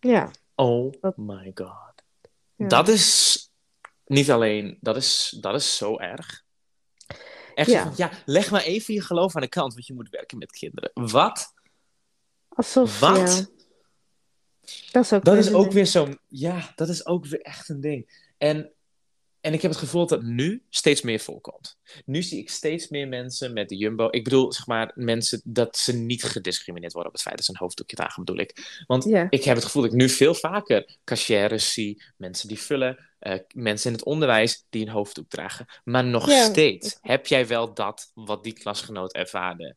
B: Ja.
A: Oh
B: Dat-
A: my god.
B: ja.
A: Dat is niet alleen, dat is, dat is zo erg. Echt
B: Ja.
A: zo van, ja, leg maar even je geloof aan de kant, want je moet werken met kinderen. Wat?
B: Alsof,
A: Wat?
B: ja. Dat is ook,
A: Dat
B: weer
A: is ook weer zo'n, ja, dat is ook weer echt een ding. En, en ik heb het gevoel dat het nu steeds meer voorkomt. Nu zie ik steeds meer mensen met de jumbo. Ik bedoel, zeg maar, mensen dat ze niet gediscrimineerd worden op het feit dat ze een hoofddoekje dragen, bedoel ik. Want ik heb het gevoel dat ik nu veel vaker cashiers zie, mensen die vullen, eh, mensen in het onderwijs die een hoofddoek dragen. Maar nog steeds heb jij wel dat wat die klasgenoot ervaarde.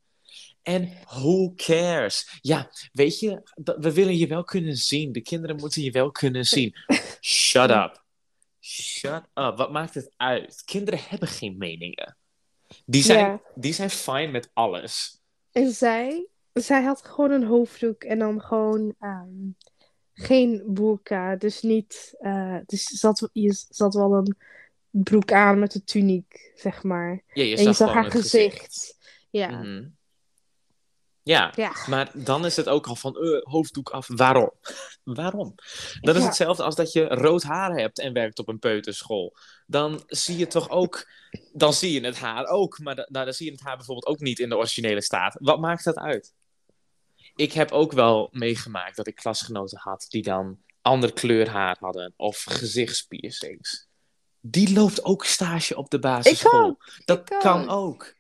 A: En who cares? Ja, weet je, we willen je wel kunnen zien. De kinderen moeten je wel kunnen zien. Shut up. Shut up. Wat maakt het uit? Kinderen hebben geen meningen. Die zijn,
B: Ja.
A: die zijn fine met alles.
B: En zij, zij had gewoon een hoofddoek en dan gewoon ehm, geen burka. Dus niet, eh, dus had, je zat wel een broek aan met een tuniek, zeg maar.
A: Ja, je
B: en je
A: zag
B: haar gezicht. Ja.
A: Mhm. Ja,
B: Ja.
A: maar dan is het ook al van eh, hoofddoek af. Waarom? Waarom? Dat is
B: Ja.
A: hetzelfde als dat je rood haar hebt en werkt op een peuterschool. Dan zie je toch ook, dan zie je het haar ook, maar da- nou, dan zie je het haar bijvoorbeeld ook niet in de originele staat. Wat maakt dat uit? Ik heb ook wel meegemaakt dat ik klasgenoten had die dan ander kleur haar hadden of gezichtspiercings. Die loopt ook stage op de basisschool.
B: ook,
A: Dat
B: ik
A: kan
B: ook.
A: ook.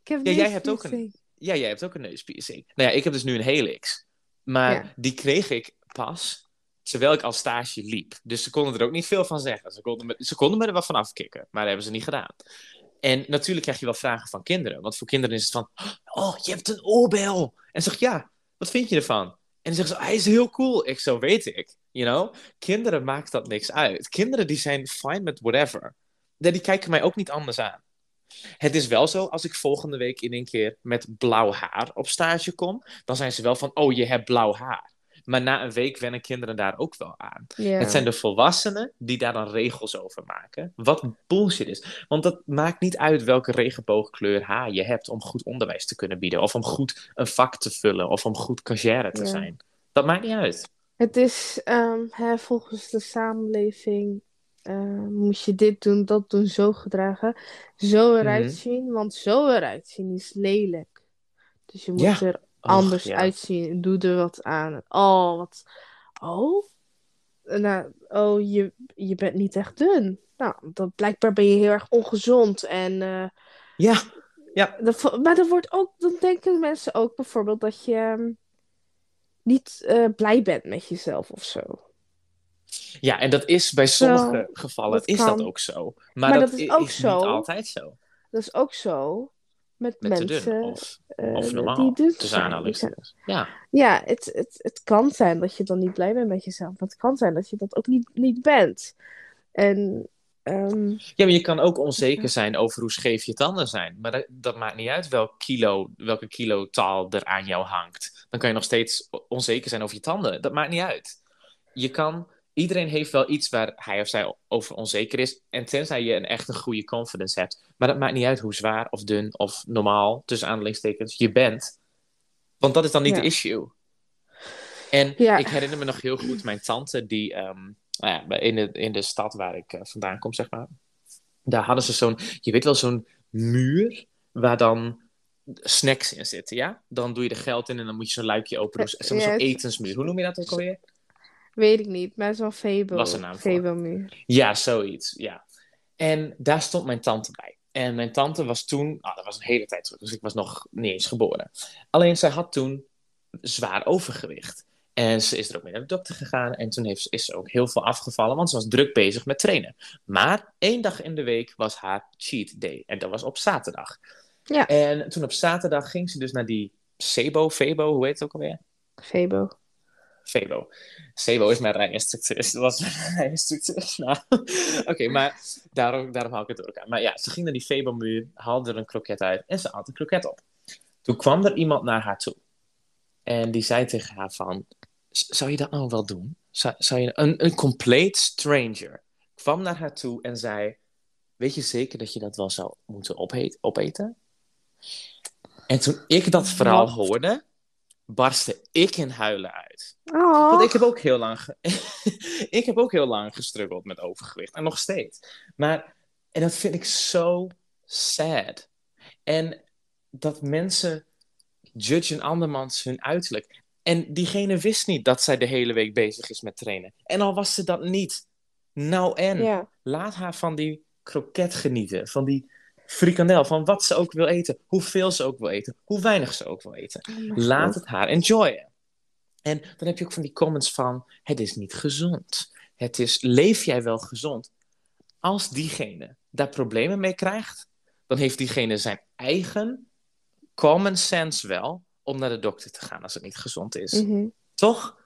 B: Ik heb
A: Ja, jij hebt ook een-. Ja, jij hebt ook een neuspiercing. Nou ja, ik heb dus nu een helix. Maar
B: Ja.
A: die kreeg ik pas terwijl ik al stage liep. Dus ze konden er ook niet veel van zeggen. Ze konden me, ze konden me er wel van afkicken, maar dat hebben ze niet gedaan. En natuurlijk krijg je wel vragen van kinderen. Want voor kinderen is het van, oh, je hebt een oorbel. En zeg ja, wat vind je ervan? En zeggen ze, hij is heel cool. Ik zo, weet ik. You know? Kinderen maakt dat niks uit. Kinderen die zijn fine met whatever. Die kijken mij ook niet anders aan. Het is wel zo, als ik volgende week in een keer met blauw haar op stage kom, dan zijn ze wel van, oh, je hebt blauw haar. Maar na een week wennen kinderen daar ook wel aan. Het zijn de volwassenen die daar dan regels over maken. Wat bullshit is. Want dat maakt niet uit welke regenboogkleur haar je hebt om goed onderwijs te kunnen bieden. Of om goed een vak te vullen. Of om goed cashier te zijn. Dat maakt niet uit.
B: Het is ehm, hè, volgens de samenleving eh, moet je dit doen, dat doen, zo gedragen, zo eruit
A: Mhm.
B: zien, want zo eruit zien is lelijk. Dus je moet
A: Ja.
B: er
A: Och,
B: anders
A: ja.
B: uitzien. Doe er wat aan. Oh, wat. Oh? Nou, oh, je, je bent niet echt dun. Nou, dat blijkbaar ben je heel erg ongezond. En, eh,
A: Ja, ja.
B: dat, maar dan wordt ook, dan denken mensen ook bijvoorbeeld dat je ehm, niet eh, blij bent met jezelf of zo.
A: Ja, en dat is bij sommige gevallen
B: dat
A: is
B: kan.
A: dat ook zo. Maar,
B: Maar
A: dat,
B: dat is ook
A: is
B: zo.
A: niet altijd zo.
B: Dat is ook zo met, mensen
A: dun of,
B: eh,
A: of normaal.
B: die dun zijn.
A: Ja.
B: Ja, het, het, het kan zijn dat je dan niet blij bent met jezelf. Maar het kan zijn dat je dat ook niet, niet bent. En ehm,
A: ja, maar je kan ook onzeker zijn over hoe scheef je tanden zijn. Maar dat, dat maakt niet uit welk kilo, welke kilotaal er aan jou hangt. Dan kan je nog steeds onzeker zijn over je tanden. Dat maakt niet uit. Je kan, iedereen heeft wel iets waar hij of zij over onzeker is. En tenzij je een echt een goede confidence hebt. Maar dat maakt niet uit hoe zwaar of dun of normaal, tussen aanhalingstekens, je bent. Want dat is dan niet
B: Ja.
A: de issue. En
B: Ja.
A: ik herinner me nog heel goed mijn tante die ehm, nou ja, in, de, in de stad waar ik eh, vandaan kom, zeg maar. Daar hadden ze zo'n, je weet wel, zo'n muur waar dan snacks in zitten, ja? Dan doe je er geld in en dan moet je zo'n luikje open doen. Zo'n etensmuur. Hoe noem je dat ook alweer?
B: Weet ik niet, maar het is wel Febo.
A: Was een naam voor.
B: Febo-muur.
A: Ja, zoiets, ja. En daar stond mijn tante bij. En mijn tante was toen, ah, dat was een hele tijd terug, dus ik was nog niet eens geboren. Alleen zij had toen zwaar overgewicht. En ze is er ook mee naar de dokter gegaan. En toen heeft, is ze ook heel veel afgevallen, want ze was druk bezig met trainen. Maar één dag in de week was haar cheat day. En dat was op zaterdag.
B: Ja.
A: En toen op zaterdag ging ze dus naar die Sebo, Febo, hoe heet het ook alweer?
B: Febo.
A: Febo. Sebo is mijn rijinstructeur. Dat was mijn rijinstructeur. Nou, oké, maar daarom, daarom haal ik het door elkaar. Maar ja, ze ging naar die Febo-muur, haalde er een kroket uit en ze had een kroket op. Toen kwam er iemand naar haar toe. En die zei tegen haar van, zou je dat nou wel doen? Zou, zou je, een, een complete stranger kwam naar haar toe en zei, weet je zeker dat je dat wel zou moeten opheet, opeten? En toen ik dat verhaal hoorde, barstte ik in huilen uit.
B: Oh.
A: Want ik heb ook heel lang, ge- ik heb ook heel lang gestruggeld met overgewicht. En nog steeds. Maar, en dat vind ik zo sad. En dat mensen judgen andermans hun uiterlijk. En diegene wist niet dat zij de hele week bezig is met trainen. En al was ze dat niet. Nou en, laat haar van die kroket genieten. Van die frikandel. Van wat ze ook wil eten. Hoeveel ze ook wil eten. Hoe weinig ze ook wil eten.
B: Oh
A: Laat
B: God.
A: het haar enjoyen. En dan heb je ook van die comments van: het is niet gezond. Het is, leef jij wel gezond? Als diegene daar problemen mee krijgt, dan heeft diegene zijn eigen common sense wel om naar de dokter te gaan als het niet gezond is.
B: Mhm.
A: Toch?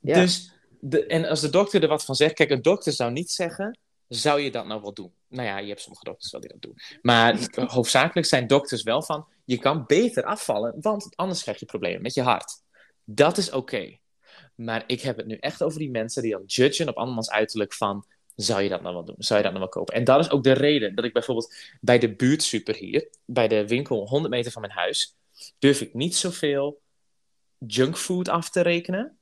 B: Ja.
A: Dus, de, en als de dokter er wat van zegt, kijk, een dokter zou niet zeggen: zou je dat nou wel doen? Nou ja, je hebt sommige dokters wel die dat doen. Maar hoofdzakelijk zijn dokters wel van: je kan beter afvallen, want anders krijg je problemen met je hart. Dat is oké. Maar ik heb het nu echt over die mensen die dan judgen op andermans uiterlijk van... Zou je dat nou wel doen? Zou je dat nou wel kopen? En dat is ook de reden dat ik bijvoorbeeld bij de buurtsuper hier, bij de winkel 100 meter van mijn huis, durf ik niet zoveel junkfood af te rekenen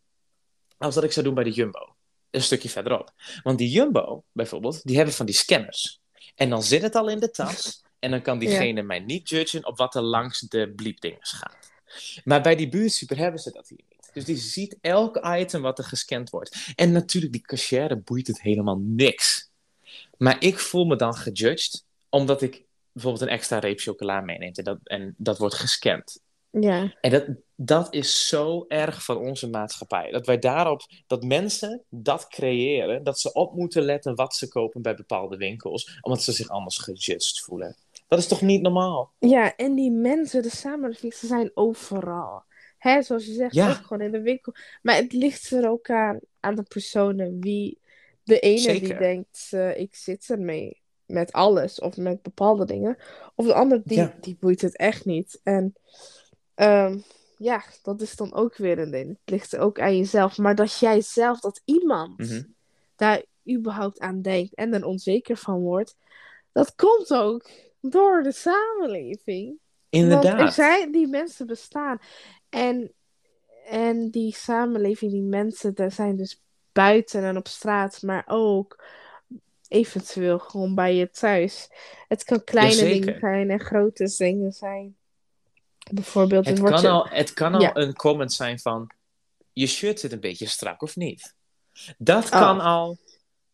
A: als dat ik zou doen bij de Jumbo. Een stukje verderop. Want die Jumbo, bijvoorbeeld, die hebben van die scanners. En dan zit het al in de tas. En dan kan diegene mij niet judgen op wat er langs de bliepdingen gaat. Maar bij die buurtsuper hebben ze dat hier niet. Dus die ziet elk item wat er gescand wordt. En natuurlijk, die cashier boeit het helemaal niks. Maar ik voel me dan gejudged, omdat ik bijvoorbeeld een extra reep chocola meeneem. En dat, en dat wordt gescand.
B: Ja.
A: En dat, dat is zo erg van onze maatschappij. Dat wij daarop, dat mensen dat creëren, dat ze op moeten letten wat ze kopen bij bepaalde winkels, omdat ze zich anders gejudged voelen. Dat is toch niet normaal?
B: Ja, en die mensen, de samenleving, ze zijn overal. Hè, zoals je zegt,
A: Ja.
B: ook gewoon in de winkel. Maar het ligt er ook aan, aan de personen. Wie, de ene die denkt, eh, ik zit ermee met alles of met bepaalde dingen. Of de ander, die,
A: Ja.
B: die boeit het echt niet. En ehm, ja, dat is dan ook weer een ding. Het ligt ook aan jezelf. Maar dat jij zelf, dat iemand
A: Mhm.
B: daar überhaupt aan denkt en er onzeker van wordt, dat komt ook door de samenleving. Want er
A: Inderdaad.
B: zijn, die mensen bestaan. En, en die samenleving, die mensen, daar zijn dus buiten en op straat, maar ook eventueel gewoon bij je thuis. Het kan kleine
A: Jazeker.
B: dingen zijn en grote dingen zijn. Bijvoorbeeld,
A: Het kan,
B: je-
A: al, het kan al
B: Ja.
A: een comment zijn van: je shirt zit een beetje strak of niet. Dat
B: Oh.
A: kan al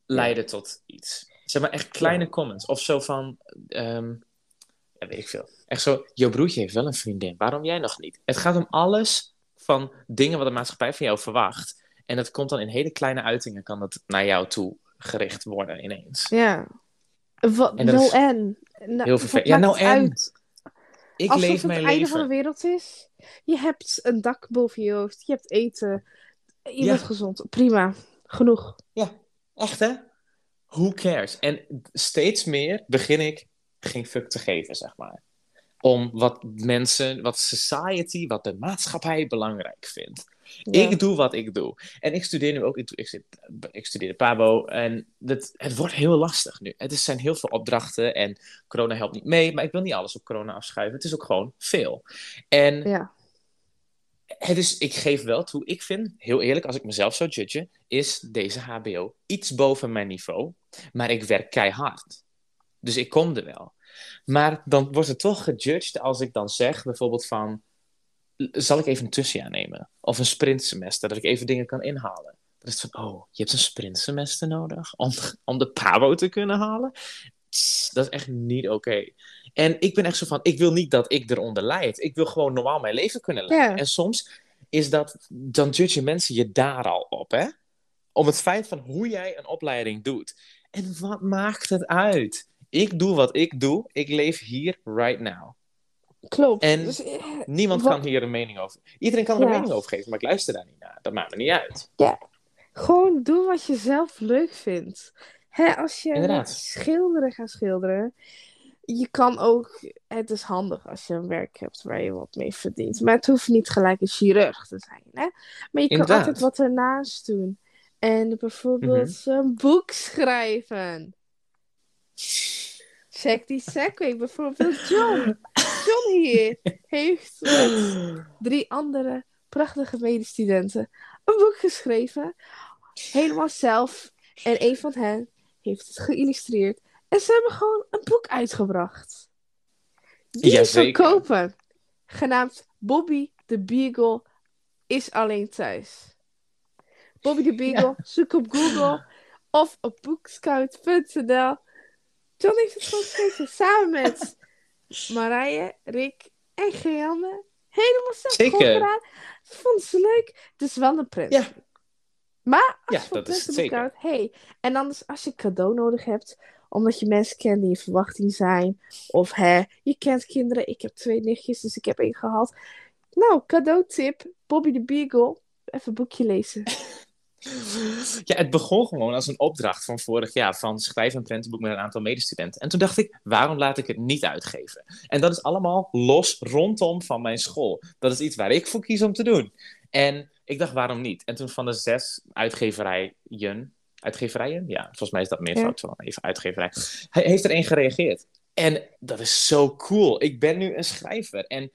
A: leiden tot iets. Zeg maar echt kleine comments. Of zo van: ehm, ja, weet ik veel. Echt zo: jouw broertje heeft wel een vriendin, waarom jij nog niet? Het gaat om alles van dingen wat de maatschappij van jou verwacht. En dat komt dan in hele kleine uitingen, kan dat naar jou toe gericht worden ineens.
B: Ja. Wat,
A: En
B: nou en? Nou,
A: Heel vervelend. Ja, nou en?
B: uit?
A: Ik
B: Alsof
A: leef
B: het
A: mijn
B: het einde van de
A: leven.
B: wereld is. Je hebt een dak boven je hoofd. Je hebt eten. Je
A: Ja.
B: bent gezond. Prima. Genoeg.
A: Ja, echt hè? Who cares? En steeds meer begin ik geen fuck te geven, zeg maar. Om wat mensen, wat society, wat de maatschappij belangrijk vindt.
B: Ja.
A: Ik doe wat ik doe. En ik studeer nu ook, ik, ik, zit, ik studeer de Pabo en dat, het wordt heel lastig nu. Het is, zijn heel veel opdrachten en corona helpt niet mee, maar ik wil niet alles op corona afschuiven. Het is ook gewoon veel. En
B: Ja.
A: Het is, ik geef wel toe, ik vind, heel eerlijk, als ik mezelf zou judgen, is deze HBO iets boven mijn niveau. Maar ik werk keihard. Dus ik kom er wel. Maar dan wordt het toch gejudged als ik dan zeg, bijvoorbeeld van, zal ik even een tussenjaar nemen? Of een sprintsemester, dat ik even dingen kan inhalen. Dat is van, oh, je hebt een sprintsemester nodig om, de PABO te kunnen halen? Dat is echt niet oké. En ik ben echt zo van, ik wil niet dat ik eronder lijd. Ik wil gewoon normaal mijn leven kunnen leiden.
B: Ja.
A: En soms is dat, dan judgen mensen je daar al op, hè? Om het feit van hoe jij een opleiding doet. En wat maakt het uit? Ik doe wat ik doe. Ik leef hier right now.
B: Klopt.
A: En
B: Dus, eh,
A: Niemand
B: wat-
A: kan hier een mening over. Iedereen kan er een
B: Ja.
A: mening over geven, maar ik luister daar niet naar. Dat maakt me niet uit.
B: Gewoon doe wat je zelf leuk vindt. Hè, als je
A: Inderdaad.
B: schilderen gaat schilderen, je kan ook, het is handig als je een werk hebt waar je wat mee verdient. Maar het hoeft niet gelijk een chirurg te zijn. Hè? Maar je kan altijd wat ernaast doen. En bijvoorbeeld
A: Mhm.
B: een boek schrijven. Check die segway. Bijvoorbeeld John. John hier heeft met drie andere prachtige medestudenten een boek geschreven. Helemaal zelf. En een van hen heeft het geïllustreerd. En ze hebben gewoon een boek uitgebracht. Die is
A: Jazeker.
B: verkopen. Genaamd Bobby the Beagle is alleen thuis. Bobby the Beagle, zoek op Google of op boekscout.nl. John heeft het gewoon geschreven samen met Marije, Rick en Geanne. Helemaal zelf
A: Zeker.
B: gedaan. Ze vonden ze leuk. Het is wel een print.
A: Ja.
B: Maar als
A: Ja,
B: je
A: dat is het
B: printenboek
A: zeker.
B: houdt, hey. En anders als je cadeau nodig hebt, omdat je mensen kent die in verwachting zijn. Of hè, je kent kinderen. Ik heb twee nichtjes, dus ik heb één gehad. Nou, cadeautip. Bobby the Beagle. Even een boekje lezen.
A: Ja, het begon gewoon als een opdracht van vorig jaar. Van schrijf een prentenboek met een aantal medestudenten. En toen dacht ik, waarom laat ik het niet uitgeven? En dat is allemaal los rondom van mijn school. Dat is iets waar ik voor kies om te doen. En ik dacht, waarom niet? En toen van de zes uitgeverijen... Uitgeverijen? Ja, volgens mij is dat meer
B: Ja.
A: fout van even uitgeverij. Hij heeft er één gereageerd. En dat is zo cool. Ik ben nu een schrijver. En...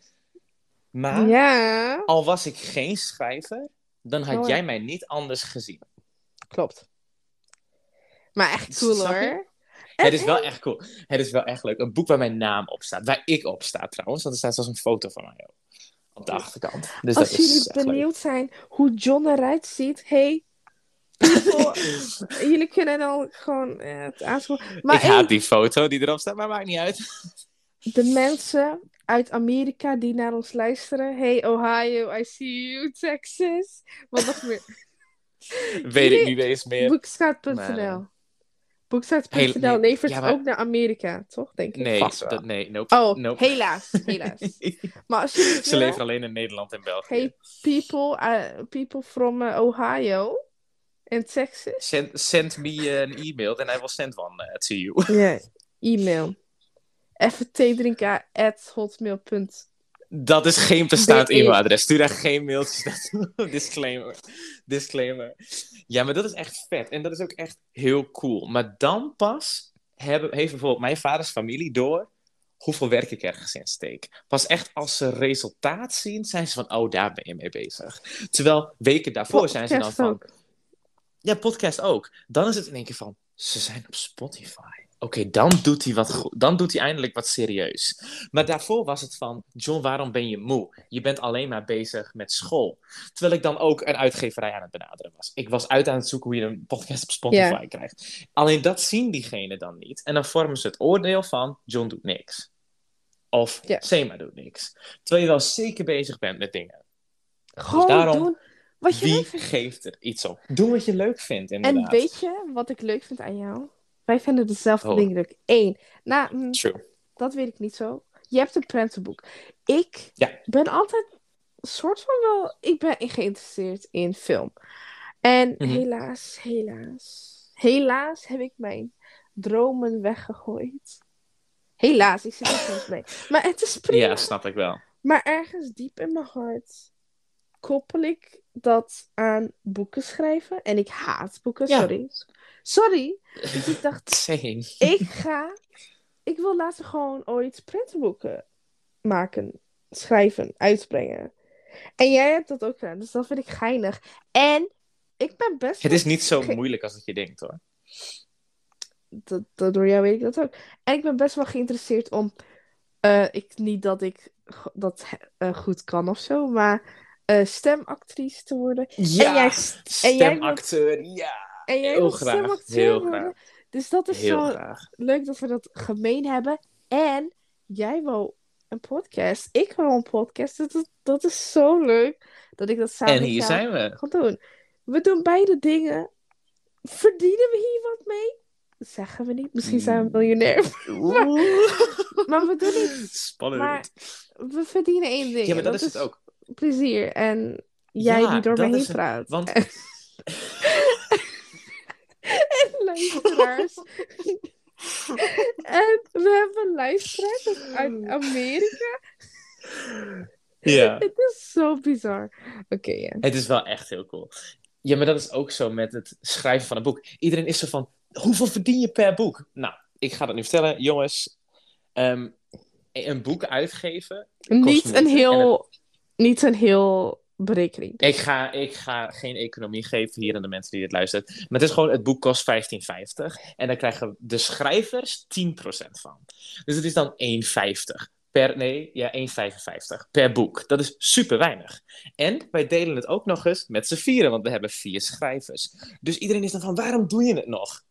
A: Maar
B: Ja,
A: al was ik geen schrijver, dan had
B: Oh.
A: jij mij niet anders gezien.
B: klopt. Maar echt cool
A: Snap je?
B: hoor.
A: Het is wel echt cool. Het is wel echt leuk. Een boek waar mijn naam op staat. Waar ik op sta trouwens. Want er staat zelfs een foto van mij op. Op de achterkant. Dus
B: Als
A: dat is
B: jullie
A: leuk.
B: benieuwd zijn hoe John eruit ziet, hey, jullie kunnen dan gewoon eh, het aanschaffen. Maar
A: ik
B: hey,
A: haat die foto die erop staat, maar maakt niet uit.
B: de mensen uit Amerika die naar ons luisteren, hey Ohio, I see you, Texas. Wat nog meer?
A: Weet ik niet eens meer. Heel- nee,
B: levert
A: ja, maar-
B: ook naar Amerika, toch? Denk ik.
A: Nee,
B: Vast wel.
A: dat, nee, nope.
B: Oh,
A: nope.
B: helaas, helaas. Maar als
A: Ze leveren alleen in Nederland en België.
B: hey people, uh, people from uh, Ohio en Texas.
A: Send, send me een e-mail and I will send one uh, to you.
B: Ja, e-mail. Even at.
A: Dat is geen bestaand
B: BE.
A: e-mailadres. Stuur daar geen mailtjes naartoe. Disclaimer. Disclaimer. Ja, maar dat is echt vet. En dat is ook echt heel cool. Maar dan pas hebben, heeft bijvoorbeeld mijn vaders familie door hoeveel werk ik ergens in steek. Pas echt als ze resultaat zien, zijn ze van, oh, daar ben je mee bezig. Terwijl weken daarvoor zijn ze dan van,
B: ook.
A: Ja, podcast ook. Dan is het in één keer van, ze zijn op Spotify. Oké, dan doet hij wat goed. Dan doet hij eindelijk wat serieus. Maar daarvoor was het van, John, waarom ben je moe? Je bent alleen maar bezig met school. Terwijl ik dan ook een uitgeverij aan het benaderen was. Ik was uit aan het zoeken hoe je een podcast op Spotify krijgt. Alleen dat zien diegenen dan niet. En dan vormen ze het oordeel van, John doet niks. Of. Sema doet niks. Terwijl je wel zeker bezig bent met dingen.
B: Gewoon
A: daarom,
B: doen wat je
A: Wie
B: leuk vindt.
A: geeft er iets op? Doe wat je leuk vindt, inderdaad.
B: En weet je wat ik leuk vind aan jou? Wij vinden dezelfde
A: Oh.
B: dingen leuk. Eén. Nou, mm,
A: True.
B: dat weet ik niet zo. Je hebt een prentenboek. Ik
A: Ja.
B: ben altijd een soort van wel... Ik ben geïnteresseerd in film. En
A: Mhm.
B: helaas, helaas... Helaas heb ik mijn dromen weggegooid. Helaas, ik zit er soms mee. Maar het is prima.
A: Ja, snap ik wel.
B: Maar ergens diep in mijn hart koppel ik dat aan boeken schrijven. En ik haat boeken,
A: Ja.
B: sorry. Sorry. Dus ik dacht,
A: Same.
B: ik ga... Ik wil later gewoon ooit printenboeken maken, schrijven, uitbrengen. En jij hebt dat ook gedaan, dus dat vind ik geinig. En ik ben best
A: Het is niet zo moeilijk als dat je denkt, hoor.
B: dat, dat- door jou weet ik dat ook. En ik ben best wel geïnteresseerd om. eh, ik, niet dat ik dat eh, goed kan of zo, maar eh, stemactrice te worden.
A: Ja,
B: en jij,
A: stemacteur, ja.
B: en jij
A: heel
B: wil
A: graag,
B: stemacteur
A: heel
B: worden.
A: graag.
B: Dus dat is
A: Heel
B: zo
A: graag.
B: leuk dat we dat gemeen hebben. En jij wou een podcast. Ik wou een podcast. Dat, is- dat is zo leuk dat ik dat samen
A: En hier zijn we.
B: ga doen. We doen beide dingen. Verdienen we hier wat mee? zeggen we niet. Misschien zijn we miljonair. maar we doen niet.
A: Spannend.
B: Maar we verdienen één ding.
A: ja, maar dat, is het ook.
B: Plezier. En jij
A: Ja,
B: die door
A: dat
B: heen praat.
A: Want
B: En luisteraars. en we hebben luisteraars uit Amerika.
A: ja.
B: Het is zo bizar. Oké.
A: Het is wel echt heel cool. Ja, maar dat is ook zo met het schrijven van een boek. Iedereen is zo van, hoeveel verdien je per boek? Nou, ik ga dat nu vertellen. Jongens, ehm, een boek uitgeven...
B: Niet een
A: En
B: heel... Niet een heel berekening.
A: Ik ga, ik ga geen economie geven hier aan de mensen die dit luisteren. Maar het is gewoon, het boek kost 15,50. En daar krijgen de schrijvers 10% van. Dus het is dan 1,50 per, nee, ja, 1,55 per boek. Dat is super weinig. En wij delen het ook nog eens met z'n vieren, want we hebben vier schrijvers. Dus iedereen is dan van, waarom doe je het nog?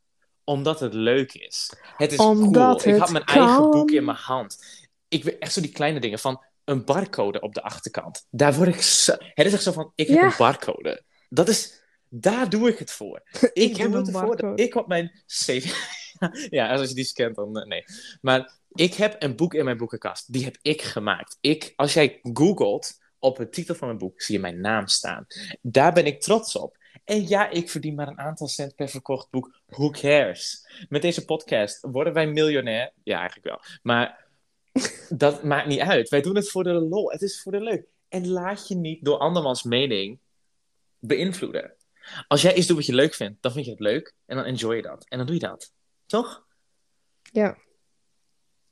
A: Omdat het leuk is. Het is
B: Omdat
A: cool. Ik had mijn eigen boek in mijn hand. Ik weet echt zo die kleine dingen van een barcode op de achterkant. Daar word ik zo... Het is echt zo van, ik heb
B: Ja.
A: een barcode. Dat is... Daar doe ik het voor. Ik,
B: Ik heb
A: het ervoor dat
B: barcode.
A: ik op mijn CV... ja, als je die scant dan... eh, nee. Maar ik heb een boek in mijn boekenkast. Die heb ik gemaakt. Ik, als jij googelt op de titel van mijn boek, zie je mijn naam staan. Daar ben ik trots op. En ja, ik verdien maar een aantal cent per verkocht boek. Who cares? Met deze podcast worden wij miljonair. Ja, eigenlijk wel. Maar dat maakt niet uit. Wij doen het voor de lol. Het is voor de leuk. En laat je niet door andermans mening beïnvloeden. Als jij iets doet wat je leuk vindt, dan vind je het leuk. En dan enjoy je dat. En dan doe je dat. Toch?
B: Ja.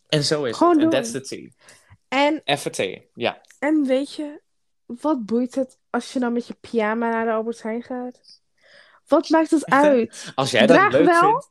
A: En zo is
B: Gewoon
A: het. En that's the tea.
B: En.
A: Ja.
B: en weet je, wat boeit het als je dan met je pyjama naar de Albert Heijn gaat? Wat maakt het uit?
A: Als jij dat
B: Draag
A: leuk
B: wel.
A: vindt.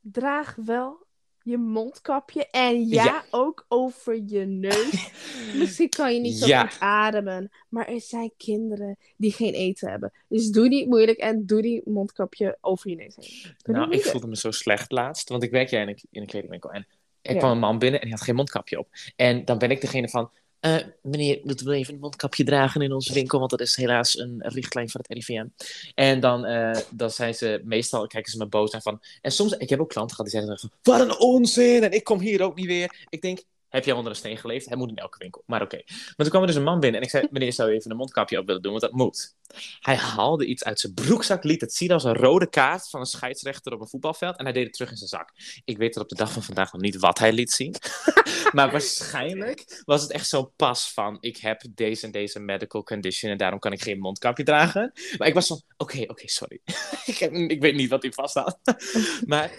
B: Draag wel je mondkapje en ja,
A: Ja.
B: ook over je neus. Misschien kan je niet zo
A: Ja.
B: goed ademen, maar er zijn kinderen die geen eten hebben. Dus doe niet moeilijk en doe die mondkapje over je neus heen. Doe
A: Nou, ik voelde me zo slecht laatst. Want ik werk jij in een, in een kledingwinkel. En er
B: Ja.
A: kwam een man binnen en hij had geen mondkapje op. En dan ben ik degene van... eh, meneer, moeten we even een mondkapje dragen in onze winkel? Want dat is helaas een richtlijn van het RIVM. En dan, eh, dan zijn ze meestal, kijken ze me boos aan van... En soms, ik heb ook klanten gehad die van... Wat een onzin! En ik kom hier ook niet weer. Ik denk, heb jij onder een steen geleefd? Hij moet in elke winkel. Maar oké. Maar toen kwam er dus een man binnen en ik zei... Meneer, zou je even een mondkapje op willen doen? Want dat moet. Hij haalde iets uit zijn broekzak, liet het zien als een rode kaart van een scheidsrechter op een voetbalveld. En hij deed het terug in zijn zak. Ik weet tot op de dag van vandaag nog niet wat hij liet zien. maar waarschijnlijk was het echt zo'n pas van: ik heb deze en deze medical condition en daarom kan ik geen mondkapje dragen. Maar ik was van: oké, oké, sorry. ik, ik weet niet wat hij vasthoudt. maar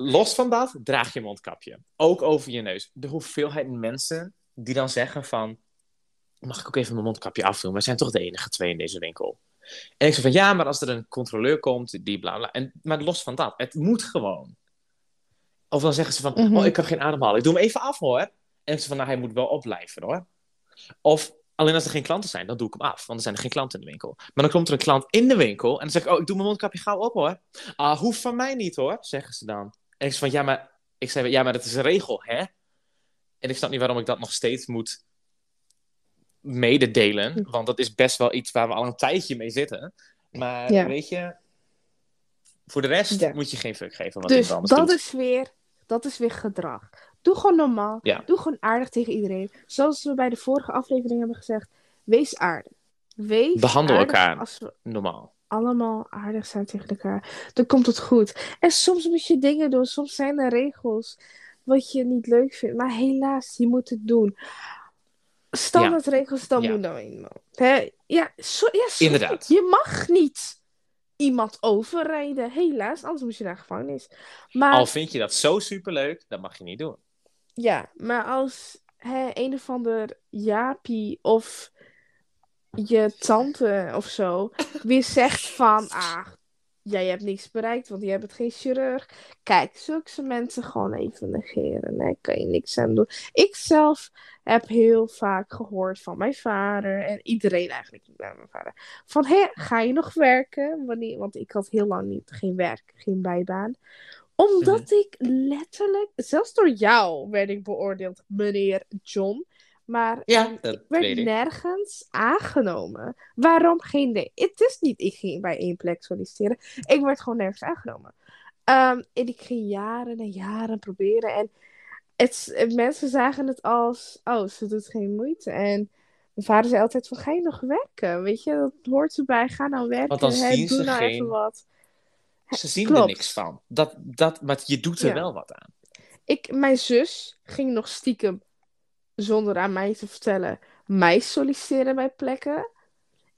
A: los van dat, draag je mondkapje. Ook over je neus. De hoeveelheid mensen die dan zeggen van... Mag ik ook even mijn mondkapje afdoen? We zijn toch de enige twee in deze winkel. En ik zeg van, ja, maar als er een controleur komt, die bla bla. En, maar los van dat, het moet gewoon. Of dan zeggen ze van,
B: Mhm.
A: oh, ik kan geen ademhalen. Ik doe hem even af, hoor. En ik zeg van, nou, hij moet wel opblijven, hoor. Of alleen als er geen klanten zijn, dan doe ik hem af. Want er zijn er geen klanten in de winkel. Maar dan komt er een klant in de winkel en dan zeg ik, oh, ik doe mijn mondkapje gauw op, hoor. Ah, hoeft van mij niet, hoor, zeggen ze dan. En ik zeg van, ja, maar... Ik zei, ja, maar dat is een regel, hè? En ik snap niet waarom ik dat nog steeds moet mededelen. Want dat is best wel iets waar we al een tijdje mee zitten. Maar
B: Ja.
A: weet je, voor de rest
B: Ja.
A: moet je geen fuck geven wat
B: Dus dat
A: doet.
B: is, weer, dat is weer gedrag. Doe gewoon normaal.
A: Ja.
B: Doe gewoon aardig tegen iedereen. Zoals we bij de vorige aflevering hebben gezegd. Wees aardig. Wees
A: Behandel
B: aardig
A: elkaar.
B: Als we
A: Normaal.
B: Allemaal aardig zijn tegen elkaar, dan komt het goed. En soms moet je dingen doen. Soms zijn er regels wat je niet leuk vindt. Maar helaas, je moet het doen. Standaardregels, dan
A: Ja.
B: moet nou eenmaal. Hè? Ja, ja sorry.
A: Inderdaad.
B: Je mag niet iemand overrijden. Helaas, anders moet je naar gevangenis. Maar
A: Al vind je dat zo superleuk, dat mag je niet doen.
B: ja, maar als hè, een of ander Jaapie of je tante of zo weer zegt van, ah, jij hebt niks bereikt, want jij bent geen chirurg. Kijk, zulke mensen gewoon even negeren. Daar kan je niks aan doen. Ik zelf heb heel vaak gehoord van mijn vader en iedereen eigenlijk, bij mijn vader, van, hé, ga je nog werken? Wanneer, want ik had heel lang niet, geen werk, geen bijbaan omdat ik letterlijk, zelfs door jou werd ik beoordeeld, meneer John. Maar
A: Ja,
B: ehm,
A: dat
B: ik werd
A: ik.
B: nergens aangenomen. Waarom geen idee? Het is niet, ik ging bij één plek solliciteren. Ik werd gewoon nergens aangenomen. Ehm, en ik ging jaren en jaren proberen. En het, het- mensen zagen het als, oh, ze doet geen moeite. En mijn vader zei altijd van, ga je nog werken? Weet je, dat hoort erbij. Ga nou werken.
A: dan
B: hè,
A: zien
B: doe
A: ze
B: nou
A: geen-
B: even wat.
A: Ze zien er niks van. Dat, dat, maar je doet er
B: Ja.
A: wel wat aan.
B: Ik, mijn zus ging nog stiekem, zonder aan mij te vertellen, mij solliciteren bij plekken.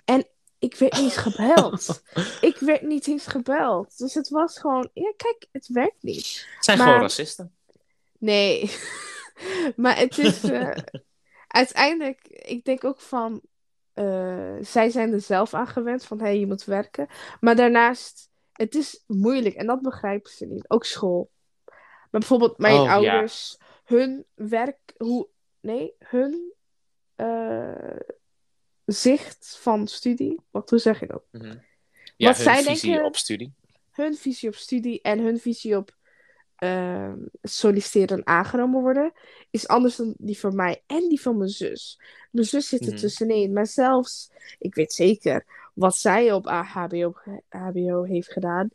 B: En ik werd niet eens gebeld. ik werd niet eens gebeld. Dus het was gewoon, ja, kijk, het werkt niet.
A: Het zijn
B: Maar-
A: gewoon racisten.
B: Nee. maar het is eh, uiteindelijk, ik denk ook van, eh, zij zijn er zelf aan gewend van, hé, hey, je moet werken. Maar daarnaast, het is moeilijk en dat begrijpen ze niet. Ook school. Maar bijvoorbeeld mijn
A: Oh, ja.
B: ouders, hun werk, hoe, nee, hun eh, zicht van studie, wat, hoe zeg je dat?
A: Mhm. Ja,
B: Wat
A: hun
B: zij
A: visie
B: denken-
A: op studie.
B: hun visie op studie en hun visie op ehm, solliciteren en aangenomen worden, is anders dan die van mij en die van mijn zus. Mijn zus zit er
A: Mhm.
B: tussenin, maar zelfs, ik weet zeker, wat zij op HBO, HBO heeft gedaan,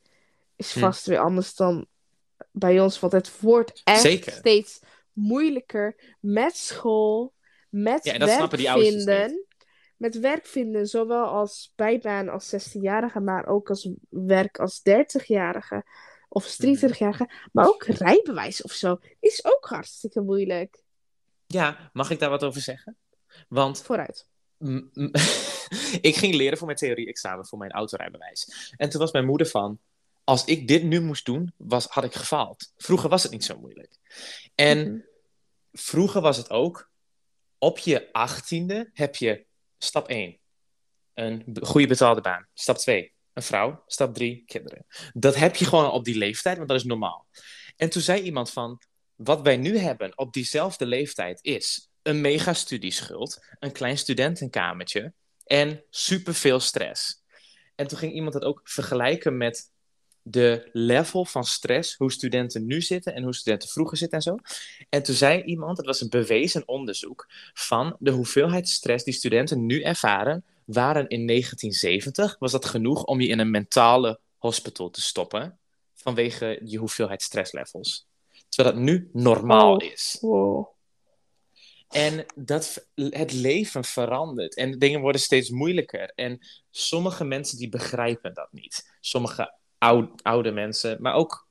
B: is
A: Hm.
B: vast weer anders dan bij ons, want het wordt echt
A: Zeker.
B: steeds moeilijker met school, met
A: Ja, dat
B: werk
A: die dus
B: vinden. Met werk vinden, zowel als bijbaan als 16-jarige, maar ook als werk als 30-jarige of als 23-jarige. Maar ook rijbewijs of zo is ook hartstikke moeilijk.
A: Ja, mag ik daar wat over zeggen? Want
B: Vooruit.
A: ik ging leren voor mijn theorie-examen voor mijn autorijbewijs. En toen was mijn moeder van, als ik dit nu moest doen, was, had ik gefaald. Vroeger was het niet zo moeilijk. En
B: Mhm.
A: vroeger was het ook, op je achttiende heb je stap 1, een goede betaalde baan. Stap 2, een vrouw. Stap 3, kinderen. Dat heb je gewoon op die leeftijd, want dat is normaal. En toen zei iemand van, wat wij nu hebben op diezelfde leeftijd is een mega studieschuld, een klein studentenkamertje en superveel stress. En toen ging iemand het ook vergelijken met de level van stress, hoe studenten nu zitten en hoe studenten vroeger zitten en zo. En toen zei iemand, het was een bewezen onderzoek, van de hoeveelheid stress die studenten nu ervaren, waren in 1970, was dat genoeg om je in een mentale hospital te stoppen, vanwege je hoeveelheid stresslevels. Terwijl dat nu normaal
B: Oh.
A: is.
B: Wow.
A: En dat, het leven verandert en dingen worden steeds moeilijker. En sommige mensen die begrijpen dat niet. Sommige oud, oude mensen, maar ook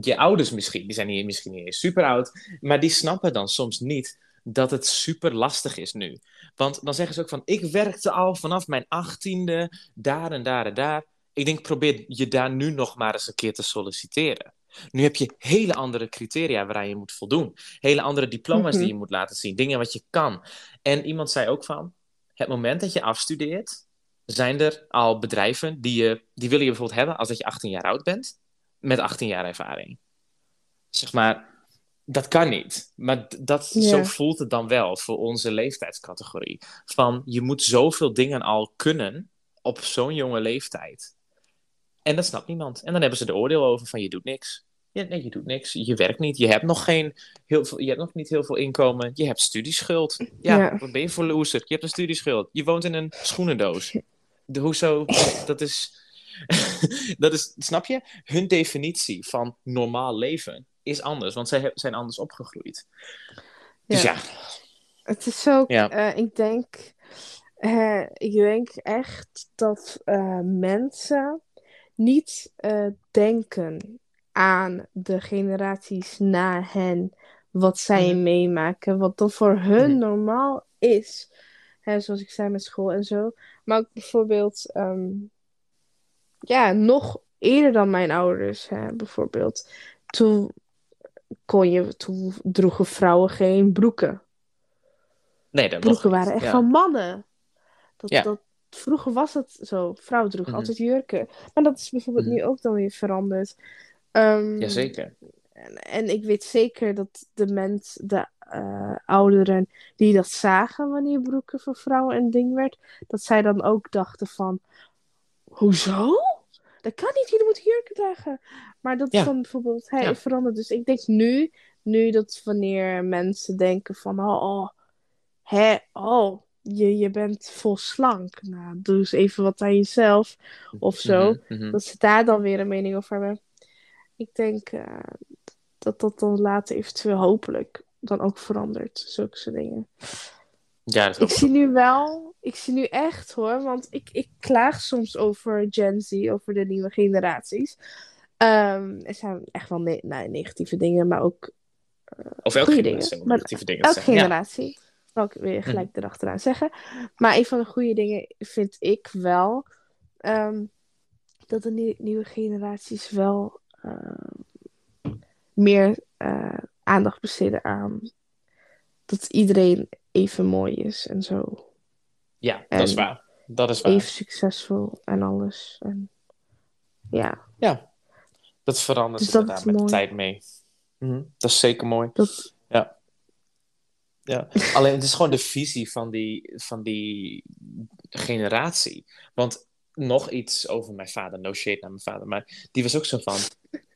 A: je ouders misschien. Die zijn niet, misschien niet eens super oud, maar die snappen dan soms niet dat het super lastig is nu. Want dan zeggen ze ook van, ik werkte al vanaf mijn achttiende, daar en daar en daar. Ik denk, probeer je daar nu nog maar eens een keer te solliciteren. Nu heb je hele andere criteria waaraan je moet voldoen. Hele andere diploma's
B: Mhm.
A: die je moet laten zien. Dingen wat je kan. En iemand zei ook van, het moment dat je afstudeert, zijn er al bedrijven die, je, die willen je bijvoorbeeld hebben als dat je 18 jaar oud bent, met 18 jaar ervaring. Zeg maar, dat kan niet. Maar dat, zo voelt het dan wel voor onze leeftijdscategorie. Van, je moet zoveel dingen al kunnen op zo'n jonge leeftijd. En dat snapt niemand. En dan hebben ze de oordeel over van, je doet niks. Ja, nee, je doet niks. Je werkt niet. Je hebt nog, geen, heel veel, je hebt nog niet heel veel inkomen. Je hebt studieschuld. Ja,
B: Ja.
A: wat ben je voor loser? Je hebt een studieschuld. Je woont in een schoenendoos. De, hoezo? Dat is, dat is, snap je? Hun definitie van normaal leven is anders, want zij zijn anders opgegroeid. Dus ja,
B: Het is ook,
A: Ja.
B: eh, ik denk, eh, ik denk echt dat eh, mensen niet denken aan de generaties na hen, wat zij
A: Mhm.
B: meemaken, wat dan voor hun
A: Mhm.
B: normaal is. Hè, zoals ik zei met school en zo. Maar ook bijvoorbeeld, ehm, ja, nog eerder dan mijn ouders, hè, bijvoorbeeld. Toen kon je, toen droegen vrouwen geen broeken.
A: nee, dat
B: Broeken waren echt
A: Ja.
B: van mannen. Dat,
A: Ja.
B: dat, vroeger was het zo. Vrouwen droegen
A: Mhm.
B: altijd jurken. Maar dat is bijvoorbeeld
A: Mhm.
B: nu ook dan weer veranderd. Ehm,
A: Jazeker.
B: en, en ik weet zeker dat de mensen, de eh, ouderen die dat zagen wanneer broeken voor vrouwen een ding werd, dat zij dan ook dachten van, hoezo? Dat kan niet, jullie moeten jurken dragen. Maar dat is dan bijvoorbeeld hey,
A: Ja.
B: veranderd. Dus ik denk nu, nu dat wanneer mensen denken van, oh, oh hè, oh, je, je bent vol slank. Nou, doe eens even wat aan jezelf of zo.
A: Mhm, mhm.
B: Dat ze daar dan weer een mening over hebben. Ik denk eh, dat dat dan later eventueel hopelijk dan ook verandert. Zulke soort dingen.
A: Ja, dat
B: Ik zie nu wel, ik zie nu echt hoor, want ik, ik klaag soms over Gen Z, over de nieuwe generaties. Ehm, er zijn echt wel ne- nou, negatieve dingen, maar ook
A: Of elke generatie
B: dingen.
A: negatieve dingen
B: elke
A: zeggen. Ja.
B: generatie. Zal ik weer gelijk erachteraan zeggen. Maar een van de goede dingen vind ik wel ehm, dat de nie- nieuwe generaties wel ehm, meer eh, aandacht besteden aan dat iedereen even mooi is en zo.
A: Ja, dat is waar. Dat is waar.
B: Even succesvol en alles. En, ja,
A: Ja, dat verandert
B: Dus dat
A: met de tijd mee. Mhm, Dat is zeker mooi.
B: dat,
A: Ja. Alleen het is gewoon de visie van die, van die generatie. Want nog iets over mijn vader, no shade naar mijn vader, maar die was ook zo van: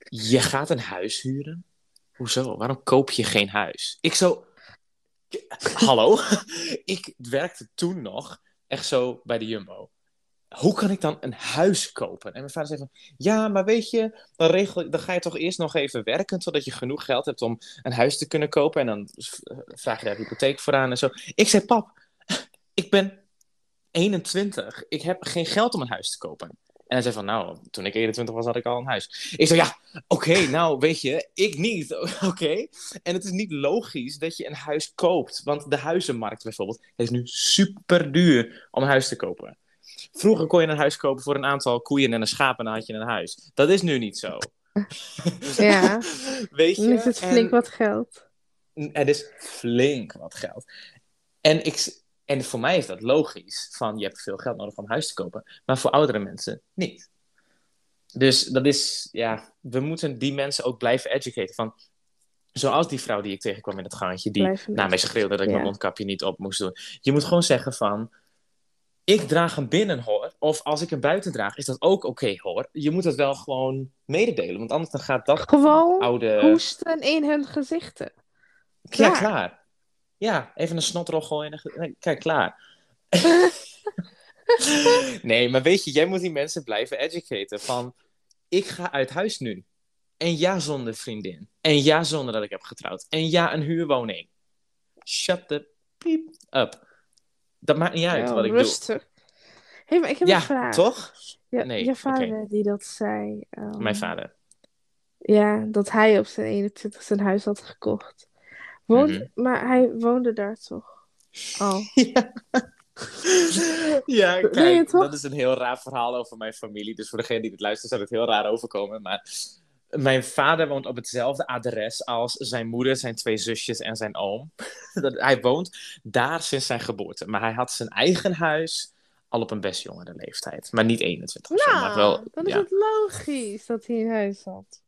A: je gaat een huis huren? Hoezo? Waarom koop je geen huis? Ik zo. Hallo? ik werkte toen nog echt zo bij de Jumbo. Hoe kan ik dan een huis kopen? En mijn vader zei van, ja, maar weet je, dan, regel, dan ga je toch eerst nog even werken totdat je genoeg geld hebt om een huis te kunnen kopen. En dan vraag je daar hypotheek voor aan en zo. Ik zei, pap, ik ben 21. Ik heb geen geld om een huis te kopen. En hij zei van, nou, toen ik 21 was, had ik al een huis. Ik zei, ja, oké, nou, weet je, ik niet, oké. En het is niet logisch dat je een huis koopt. Want de huizenmarkt bijvoorbeeld is nu super duur om een huis te kopen. Vroeger kon je een huis kopen voor een aantal koeien en een schaap en dan had je een huis. Dat is nu niet zo.
B: Ja.
A: Weet je?
B: dan is het
A: En-
B: flink wat geld.
A: het is flink wat geld. En, ik, en voor mij is dat logisch. Van je hebt veel geld nodig om een huis te kopen. Maar voor oudere mensen niet. Dus dat is, ja, we moeten die mensen ook blijven educaten. Van, zoals die vrouw die ik tegenkwam in het gangetje, die naar mij schreeuwde dat ik
B: Ja.
A: mijn mondkapje niet op moest doen. Je moet gewoon zeggen van, ik draag hem binnen hoor. Of als ik hem buiten draag, is dat ook oké hoor. Je moet het wel gewoon mededelen. Want anders dan gaat dat
B: Gewoon
A: oude...
B: hoesten in hun gezichten.
A: Ja,
B: klaar.
A: Ja, even een de... ge- nee, Kijk, klaar. nee, maar weet je, jij moet die mensen blijven educaten. Van, ik ga uit huis nu. En ja, zonder vriendin. En ja, zonder dat ik heb getrouwd. En ja, een huurwoning. Shut the peep up. Dat maakt niet uit wat ik
B: rustig. Hé, maar ik heb
A: doe.
B: een
A: Ja,
B: vraag.
A: toch?
B: Ja,
A: Nee,
B: je vader die dat zei. ehm,
A: Mijn vader.
B: Ja, dat hij op zijn 21 zijn huis had gekocht. Woont,
A: Mhm.
B: Maar hij woonde daar toch? Oh.
A: Ja. ja,
B: je
A: kijk, dat is een heel raar verhaal over mijn familie. Dus voor degene die het luistert, zou het heel raar overkomen. Maar mijn vader woont op hetzelfde adres als zijn moeder, zijn twee zusjes en zijn oom. Hij woont daar sinds zijn geboorte. Maar hij had zijn eigen huis al op een best jongere leeftijd. Maar niet 21 of zo, maar wel,
B: Nou, dan is
A: ja.
B: het logisch dat hij een huis had.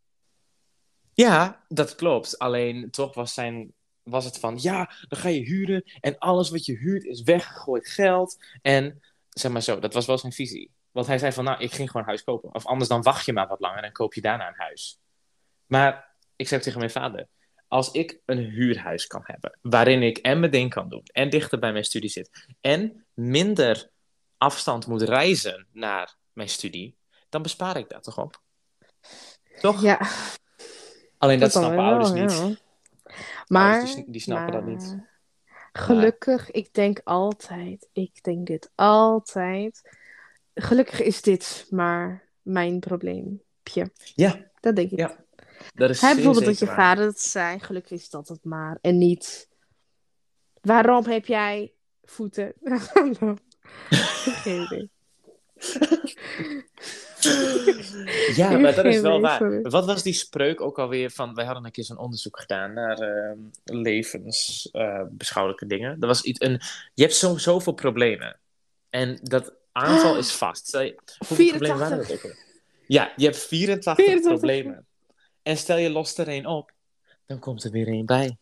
A: Ja, dat klopt. Alleen toch was, zijn, was het van, ja, dan ga je huren en alles wat je huurt is weggegooid geld. En zeg maar zo, dat was wel zijn visie. Want hij zei van, nou, ik ging gewoon een huis kopen. Of anders dan wacht je maar wat langer en koop je daarna een huis. Maar ik zei tegen mijn vader, als ik een huurhuis kan hebben, waarin ik en mijn ding kan doen, en dichter bij mijn studie zit, en minder afstand moet reizen naar mijn studie, dan bespaar ik daar toch op? Toch?
B: Ja,
A: Alleen dat,
B: dan
A: snappen
B: wel,
A: ouders niet.
B: ja. Maar,
A: die, die snappen dat niet.
B: maar Gelukkig, ik denk altijd, ik denk dit altijd. Gelukkig is dit maar mijn probleempje.
A: Ja,
B: Dat denk ik.
A: Ja, dat is
B: Hij bijvoorbeeld dat je
A: waar.
B: vader het zei, gelukkig is dat het maar. En niet, waarom heb jij voeten? Geen idee.
A: Ja, maar dat is wel waar. Wat was die spreuk ook alweer van... Wij hadden een keer zo'n onderzoek gedaan naar eh, levensbeschouwelijke dingen. Dat was iets, een, je hebt zo, zoveel problemen. En dat aantal is vast. Hoeveel problemen waren dat
B: 84.
A: ook alweer? Ja, je hebt 84,
B: 84.
A: problemen. En stel je lost er één op, dan komt er weer één bij.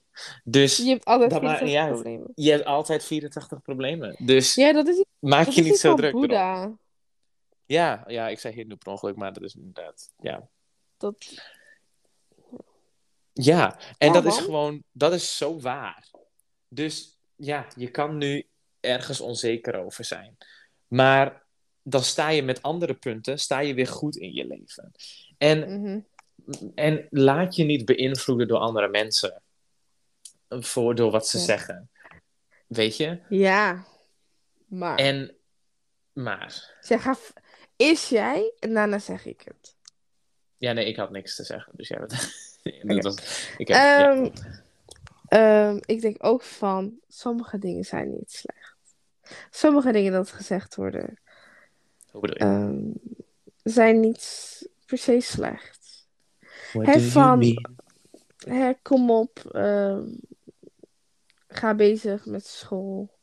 A: Dus
B: Je hebt altijd
A: Dat maakt niet
B: 24
A: uit.
B: problemen.
A: je hebt altijd 84 problemen. Dus
B: Ja, dat is,
A: maak
B: dat
A: je
B: is
A: niet zo druk. Ja, ja, ik zei Hindoe per ongeluk, maar dat is inderdaad... Ja,
B: Dat,
A: Ja, en dat is gewoon, dat is zo waar. Dus ja, je kan nu ergens onzeker over zijn. Maar dan sta je met andere punten, sta je weer goed in je leven. En
B: mhm.
A: en laat je niet beïnvloeden door andere mensen. Voor, door wat ze
B: Ja.
A: zeggen. Weet je?
B: Ja. Maar.
A: En, maar.
B: Zeg, is jij? En daarna zeg ik het.
A: Ja, nee, ik had niks te zeggen. Dus ja, dat, dat was, ik heb, ja.
B: Ehm, ehm, ik denk ook van, sommige dingen zijn niet slecht. Sommige dingen dat gezegd worden,
A: Hoe bedoel je?
B: ehm, zijn niet per se slecht. Hè,
A: you
B: van-? Hè, kom op, ehm, ga bezig met school.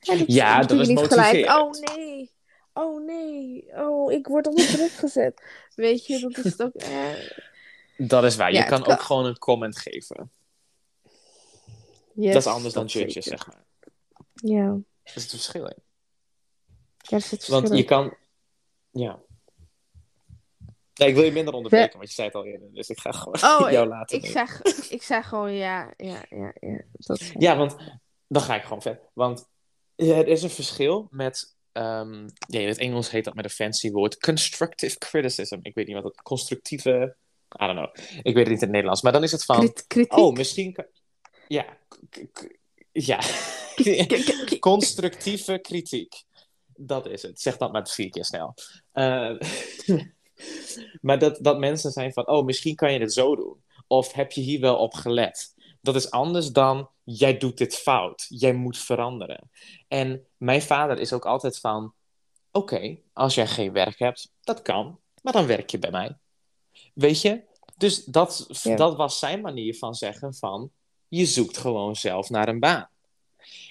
B: Dat
A: Ja,
B: doe
A: dat
B: je
A: is
B: niet gelijk. Oh nee, oh nee, oh ik word onder druk gezet. Weet je, dat is ook. eh,
A: Dat is waar.
B: Ja,
A: je kan
B: kan-
A: ook gewoon een comment geven.
B: yes,
A: dat is anders dan judges, zeg maar.
B: Ja,
A: Dat is het verschil in.
B: ja zit
A: Want
B: verschil
A: je
B: in.
A: kan... Ja. Nee, ik wil je minder onderbreken, want je zei het al eerder. Dus ik ga gewoon
B: Oh,
A: jou
B: ik,
A: laten
B: ik, zeg, ik zeg gewoon ja, ja, ja, ja. Dat.
A: Ja, want dan ga ik gewoon verder. Want er is een verschil met... ehm, ja, in het Engels heet dat met een fancy woord. Constructive criticism. Ik weet niet wat het... Constructieve... I don't know. Ik weet het niet in het Nederlands. Maar dan is het van...
B: Krit- kritiek.
A: Oh, misschien kan... Ja. Ja. Constructieve kritiek. Dat is het. Zeg dat maar vier keer snel. Eh, maar dat, dat mensen zijn van, oh, misschien kan je het zo doen. Of heb je hier wel op gelet? Dat is anders dan, jij doet dit fout. Jij moet veranderen. En mijn vader is ook altijd van, oké, als jij geen werk hebt, dat kan. Maar dan werk je bij mij. Weet je? Dus dat,
B: Ja.
A: dat was zijn manier van zeggen van, je zoekt gewoon zelf naar een baan.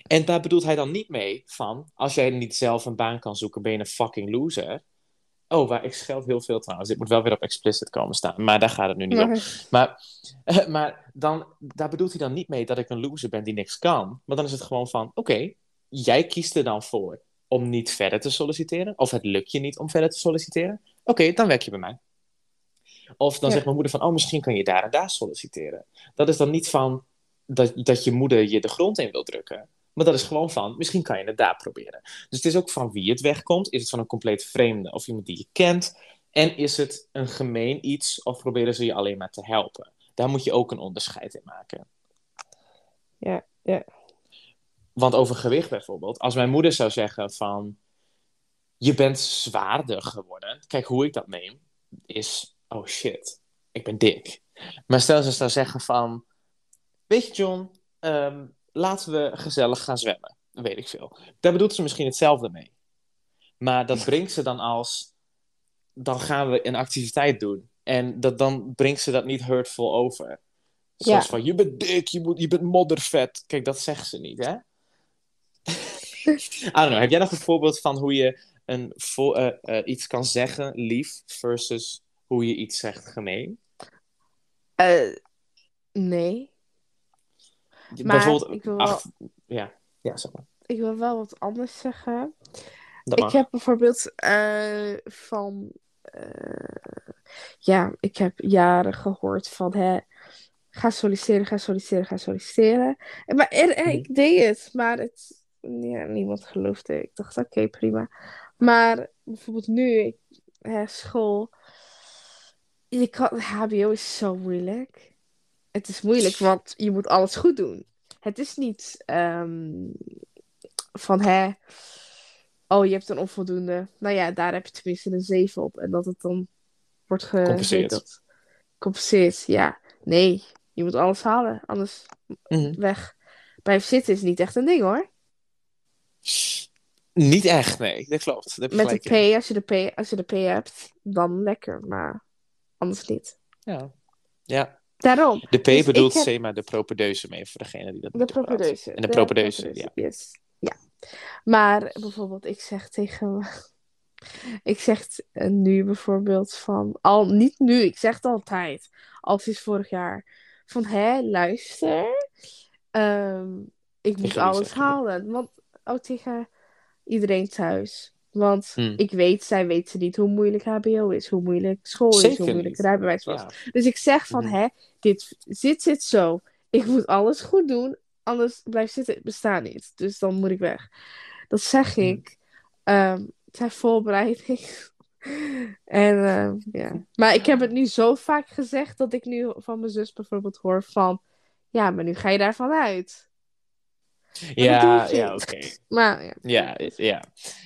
A: En daar bedoelt hij dan niet mee van, als jij niet zelf een baan kan zoeken, ben je een fucking loser. Oh, waar ik scheld heel veel trouwens. Dit moet wel weer op explicit komen staan, maar daar gaat het nu niet om.
B: Maar-
A: Maar, dan, daar bedoelt hij dan niet mee dat ik een loser ben die niks kan. Maar dan is het gewoon van, oké, jij kiest er dan voor om niet verder te solliciteren. Of het lukt je niet om verder te solliciteren. Oké, dan werk je bij mij. Of dan
B: Ja.
A: zegt mijn moeder van, oh, misschien kan je daar en daar solliciteren. Dat is dan niet van dat, dat je moeder je de grond in wil drukken. Maar dat is gewoon van, misschien kan je het daar proberen. Dus het is ook van wie het wegkomt. Is het van een compleet vreemde of iemand die je kent? En is het een gemeen iets of proberen ze je alleen maar te helpen? Daar moet je ook een onderscheid in maken.
B: Ja, ja.
A: Want over gewicht bijvoorbeeld, als mijn moeder zou zeggen van je bent zwaarder geworden. Kijk, hoe ik dat neem is, oh shit, ik ben dik. Maar stel ze zou zeggen van, weet je John, ehm, laten we gezellig gaan zwemmen. Weet ik veel. Daar bedoelt ze misschien hetzelfde mee. Maar dat brengt ze dan als, dan gaan we een activiteit doen. En dat, dan brengt ze dat niet hurtful over. Zoals
B: Ja.
A: van, je bent dik, je, moet, je bent moddervet. Kijk, dat zegt ze niet, hè? I don't know. Heb jij nog een voorbeeld van hoe je een vo- eh, eh, iets kan zeggen, lief, versus hoe je iets zegt, gemeen?
B: Eh, nee, Maar
A: Bijvoorbeeld,
B: ik wil wel-
A: ach, ja. ja, zeg maar.
B: ik wil wel wat anders zeggen.
A: Dat
B: Ik
A: mag.
B: heb bijvoorbeeld eh, van. eh, ja, ik heb jaren gehoord van. Hè, ga solliciteren, ga solliciteren, ga solliciteren. En, maar
A: Mhm.
B: ik deed het, maar het, ja, niemand geloofde. Ik dacht, oké, prima. Maar bijvoorbeeld nu, ik, hè, school. Je kan, HBO is zo moeilijk. Het is moeilijk, want je moet alles goed doen. Het is niet ehm, van hè. Oh, je hebt een onvoldoende. Nou ja, daar heb je tenminste een 7 op. En dat het dan wordt ge...
A: Compenseert.
B: weet Dat, compenseert, ja. Nee, je moet alles halen. Anders
A: Mhm.
B: weg. Blijven zitten is niet echt een ding hoor.
A: Niet echt, nee. Dat klopt. Dat
B: Met de
A: in.
B: P, als je de P, als je de P hebt, dan lekker. Maar anders niet.
A: Ja. ja.
B: Daarom.
A: De P
B: Dus
A: bedoelt
B: heb-
A: C, maar de propedeuse mee voor degene die dat
B: De propedeuse.
A: En de propedeuse, ja.
B: Yes. Ja. Maar bijvoorbeeld, ik zeg tegen... Ik zeg nu bijvoorbeeld van... Al, niet nu, ik zeg het altijd. Al sinds vorig jaar. Van, hé, luister. ehm, ik moet alles halen. Want, oh, tegen iedereen thuis. Want
A: Hmm.
B: ik weet, zij weten niet hoe moeilijk HBO is. Hoe moeilijk school is. Hoe moeilijk rijbewijs was.
A: Ja.
B: Dus ik zeg van,
A: Mhm.
B: hè, dit zit, zit zo. Ik moet alles goed doen, anders blijft zitten. Het bestaat niet. Dus dan moet ik weg. Dat zeg
A: Mhm.
B: ik. ehm ter voorbereiding En eh, ja. Maar ik heb het nu zo vaak gezegd dat ik nu van mijn zus bijvoorbeeld hoor van... Ja, maar nu ga je daarvan uit.
A: Ja, ja, oké.
B: Maar ja.
A: Ja, ja.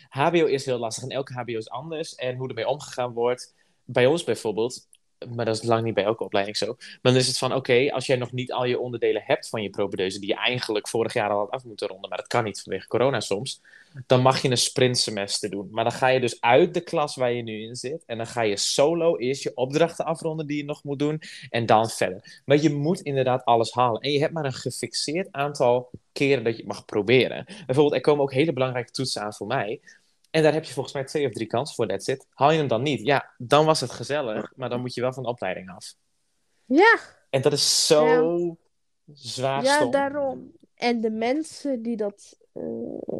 A: HBO is heel lastig en elke HBO is anders. En hoe ermee omgegaan wordt. Bij ons bijvoorbeeld, maar dat is lang niet bij elke opleiding zo. Maar dan is het van, oké, als jij nog niet al je onderdelen hebt van je propedeuse, die je eigenlijk vorig jaar al had af moeten ronden, maar dat kan niet vanwege corona soms, dan mag je een sprintsemester doen. Maar dan ga je dus uit de klas waar je nu in zit, en dan ga je solo eerst je opdrachten afronden die je nog moet doen, en dan verder. Maar je moet inderdaad alles halen. En je hebt maar een gefixeerd aantal keren dat je het mag proberen. Bijvoorbeeld, er komen ook hele belangrijke toetsen aan voor mij. En daar heb je volgens mij twee of drie kansen voor, that's it. Haal je hem dan niet, ja, dan was het gezellig, maar dan moet je wel van de opleiding af.
B: Ja.
A: En dat is zo zwaar
B: Ja,
A: stom.
B: daarom. En de mensen die dat eh,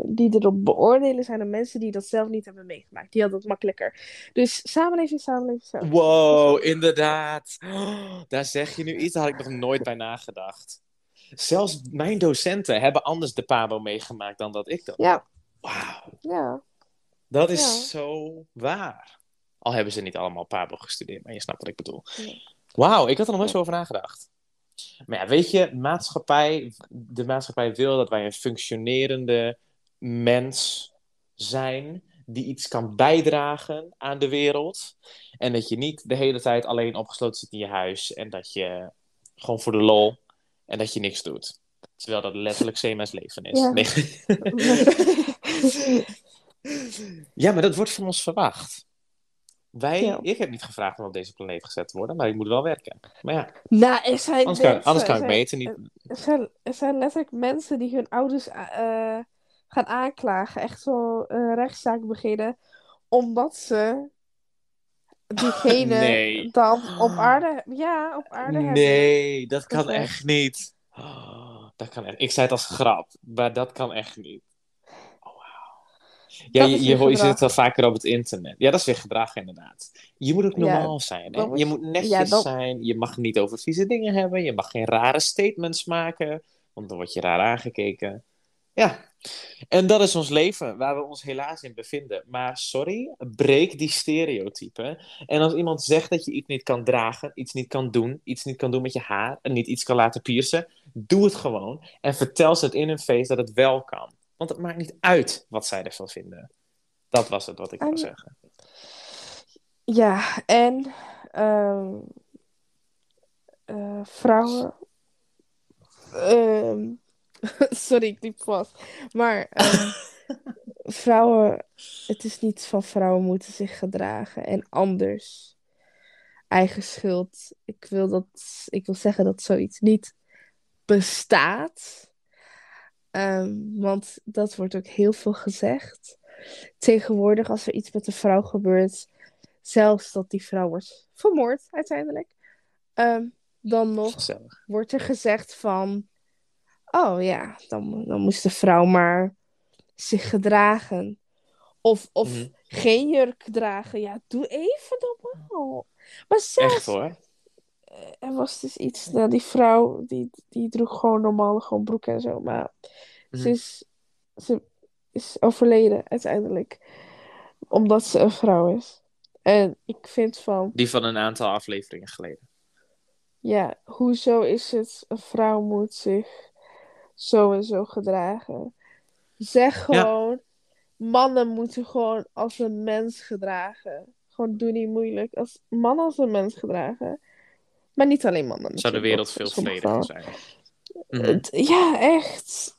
B: die erop beoordelen, zijn de mensen die dat zelf niet hebben meegemaakt. Die hadden het makkelijker. Dus samenleving, samenleving, samenleving.
A: Wow, inderdaad. Oh, daar zeg je nu iets, daar had ik nog nooit bij nagedacht. Zelfs mijn docenten hebben anders de PABO meegemaakt dan dat ik dat.
B: Ja,
A: Wauw,
B: ja.
A: Dat is
B: Ja.
A: zo waar. Al hebben ze niet allemaal PABO gestudeerd, maar je snapt wat ik bedoel. Wauw, ik had er nog nooit zo over nagedacht. Maar ja, weet je, maatschappij, de maatschappij wil dat wij een functionerende mens zijn die iets kan bijdragen aan de wereld. En dat je niet de hele tijd alleen opgesloten zit in je huis en dat je gewoon voor de lol en dat je niks doet. Terwijl dat letterlijk CMS leven is.
B: Ja.
A: Nee. ja, maar dat wordt van ons verwacht. Wij,
B: Ja.
A: ik heb niet gevraagd om op deze planeet gezet te worden, maar ik moet wel werken. Maar ja,
B: Nou, er zijn
A: anders kan,
B: mensen-
A: anders kan
B: er
A: ik
B: zijn-
A: meten niet.
B: Er zijn, er zijn letterlijk mensen die hun ouders eh, gaan aanklagen. Echt zo een rechtszaak beginnen. Omdat ze diegene
A: Nee.
B: dan op aarde, ja, op aarde hebben.
A: Nee, dat kan echt niet. Oh, dat kan echt. Ik zei het als grap, maar dat kan echt niet. Ja, je, je, je ziet het wel vaker op het internet. Ja, dat is weer gedrag inderdaad. Je moet ook
B: Ja,
A: normaal zijn. Hè?
B: dan moet
A: Je moet netjes
B: ja,
A: zijn. Je mag niet over vieze dingen hebben. Je mag geen rare statements maken, want dan word je raar aangekeken. Ja, en dat is ons leven, waar we ons helaas in bevinden. Maar sorry, breek die stereotypen. En als iemand zegt dat je iets niet kan dragen, iets niet kan doen, iets niet kan doen met je haar en niet iets kan laten piercen, doe het gewoon. En vertel ze het in hun face dat het wel kan. Want het maakt niet uit wat zij ervan vinden. Dat was het wat ik wil
B: En-
A: zeggen.
B: Ja, en ehm, eh, vrouwen. ehm, sorry, ik liep vast. Maar ehm, vrouwen, het is niet van vrouwen moeten zich gedragen en anders. Eigen schuld. Ik wil, dat, ik wil zeggen dat zoiets niet bestaat. Ehm, want dat wordt ook heel veel gezegd. Tegenwoordig, als er iets met een vrouw gebeurt, zelfs dat die vrouw wordt vermoord uiteindelijk, ehm, dan nog
A: Gezellig.
B: wordt er gezegd van, oh ja, dan, dan moest de vrouw maar zich gedragen. Of, of
A: Mhm.
B: geen jurk dragen. Ja, doe even normaal. Maar zelfs,
A: Echt hoor.
B: Er was dus iets, nou, die vrouw, die, die droeg gewoon normaal gewoon broek en zo. Maar
A: Mhm.
B: ze, is, ze is overleden uiteindelijk. Omdat ze een vrouw is. En ik vind van,
A: Die van een aantal afleveringen geleden.
B: ja, hoezo is het, een vrouw moet zich zo en zo gedragen. Zeg
A: Ja.
B: gewoon, mannen moeten gewoon als een mens gedragen. Gewoon doe niet moeilijk. Als mannen als een mens gedragen. Maar niet alleen mannen.
A: Zou de wereld veel
B: vrouwen.
A: zijn. Mhm.
B: Het- ja, echt.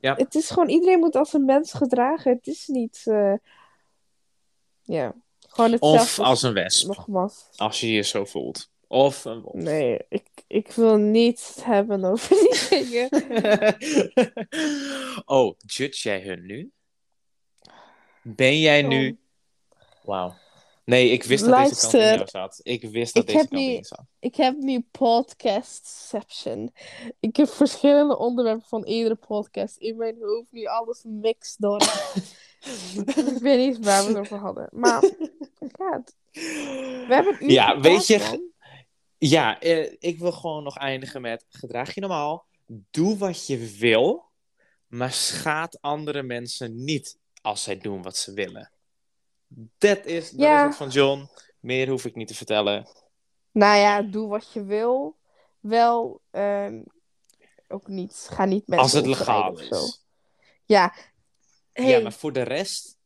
A: Ja.
B: Het is gewoon, iedereen moet als een mens gedragen. Het is niet, eh, ja, gewoon hetzelfde.
A: Of als een wesp,
B: Nogmaals.
A: als je je zo voelt. Of een wolf.
B: Nee, ik, ik wil niet hebben over die dingen.
A: oh, judge jij hun nu? Ben jij nu... Wauw. Nee, ik wist dat deze kant in jou zat. Ik wist dat
B: Ik
A: deze kant in je zat.
B: Ik heb nu podcastception. Ik heb verschillende onderwerpen van iedere podcast in mijn hoofd. Nu alles mixed door. ik weet niet waar we het over hadden. Maar ja, we hebben het nu
A: Ja, weet je. Ja, eh, ik wil gewoon nog eindigen met... Gedraag je normaal. Doe wat je wil. Maar schaad andere mensen niet als zij doen wat ze willen. Dat is, dat
B: Ja.
A: is het van John. Meer hoef ik niet te vertellen.
B: Nou ja, doe wat je wil. Wel, ehm, ook niet. Ga niet met
A: Als het legaal
B: zo.
A: is.
B: Ja. Hey,
A: Ja, maar voor de rest...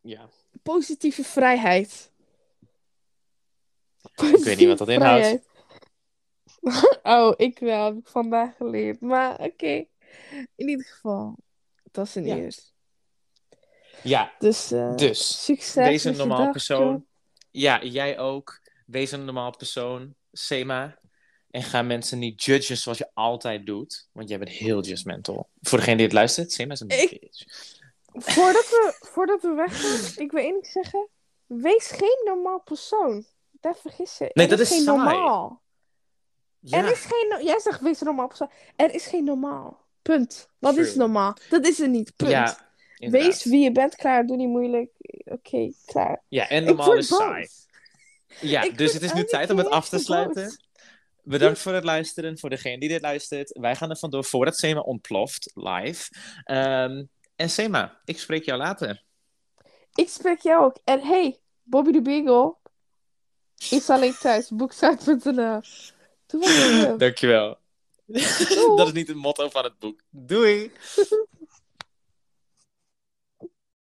A: Ja,
B: positieve vrijheid.
A: ik weet niet wat dat inhoudt.
B: Oh, ik wel. Heb ik vandaag geleerd. Maar oké. In ieder geval. Dat is een
A: Ja.
B: eerst.
A: Ja,
B: Dus, eh,
A: dus.
B: succes
A: Wees een normaal
B: dag,
A: persoon. Ja, jij ook. Wees een normaal persoon. Sema. En ga mensen niet judgen zoals je altijd doet. Want jij bent heel judgmental. Voor degene die het luistert, Sema is een
B: Ik-
A: bitch.
B: Voordat we, voordat we weggaan, ik wil één ding zeggen. Wees geen normaal persoon. Daar vergis je.
A: Nee,
B: er
A: dat
B: is geen
A: saai.
B: normaal.
A: Ja,
B: Er is geen... no- Jij zegt wees een normaal persoon. Er is geen normaal. Punt. Wat is normaal? Dat is er niet. Punt.
A: ja inderdaad.
B: wees wie je bent. Klaar. Doe niet moeilijk. Oké, klaar.
A: Ja, en normaal is saai. Ja,
B: Ik
A: dus het is nu tijd om het af te sluiten.
B: boos.
A: Bedankt voor het luisteren. Voor degene die dit luistert. Wij gaan er vandoor voordat Sema ontploft, live. Ehm, en Sema, ik spreek jou later.
B: Ik spreek jou ook. En hey, Bobby de Beagle. Is alleen thuis. Wil.
A: Dankjewel.
B: Doei.
A: Dat is niet het motto van het boek. Doei!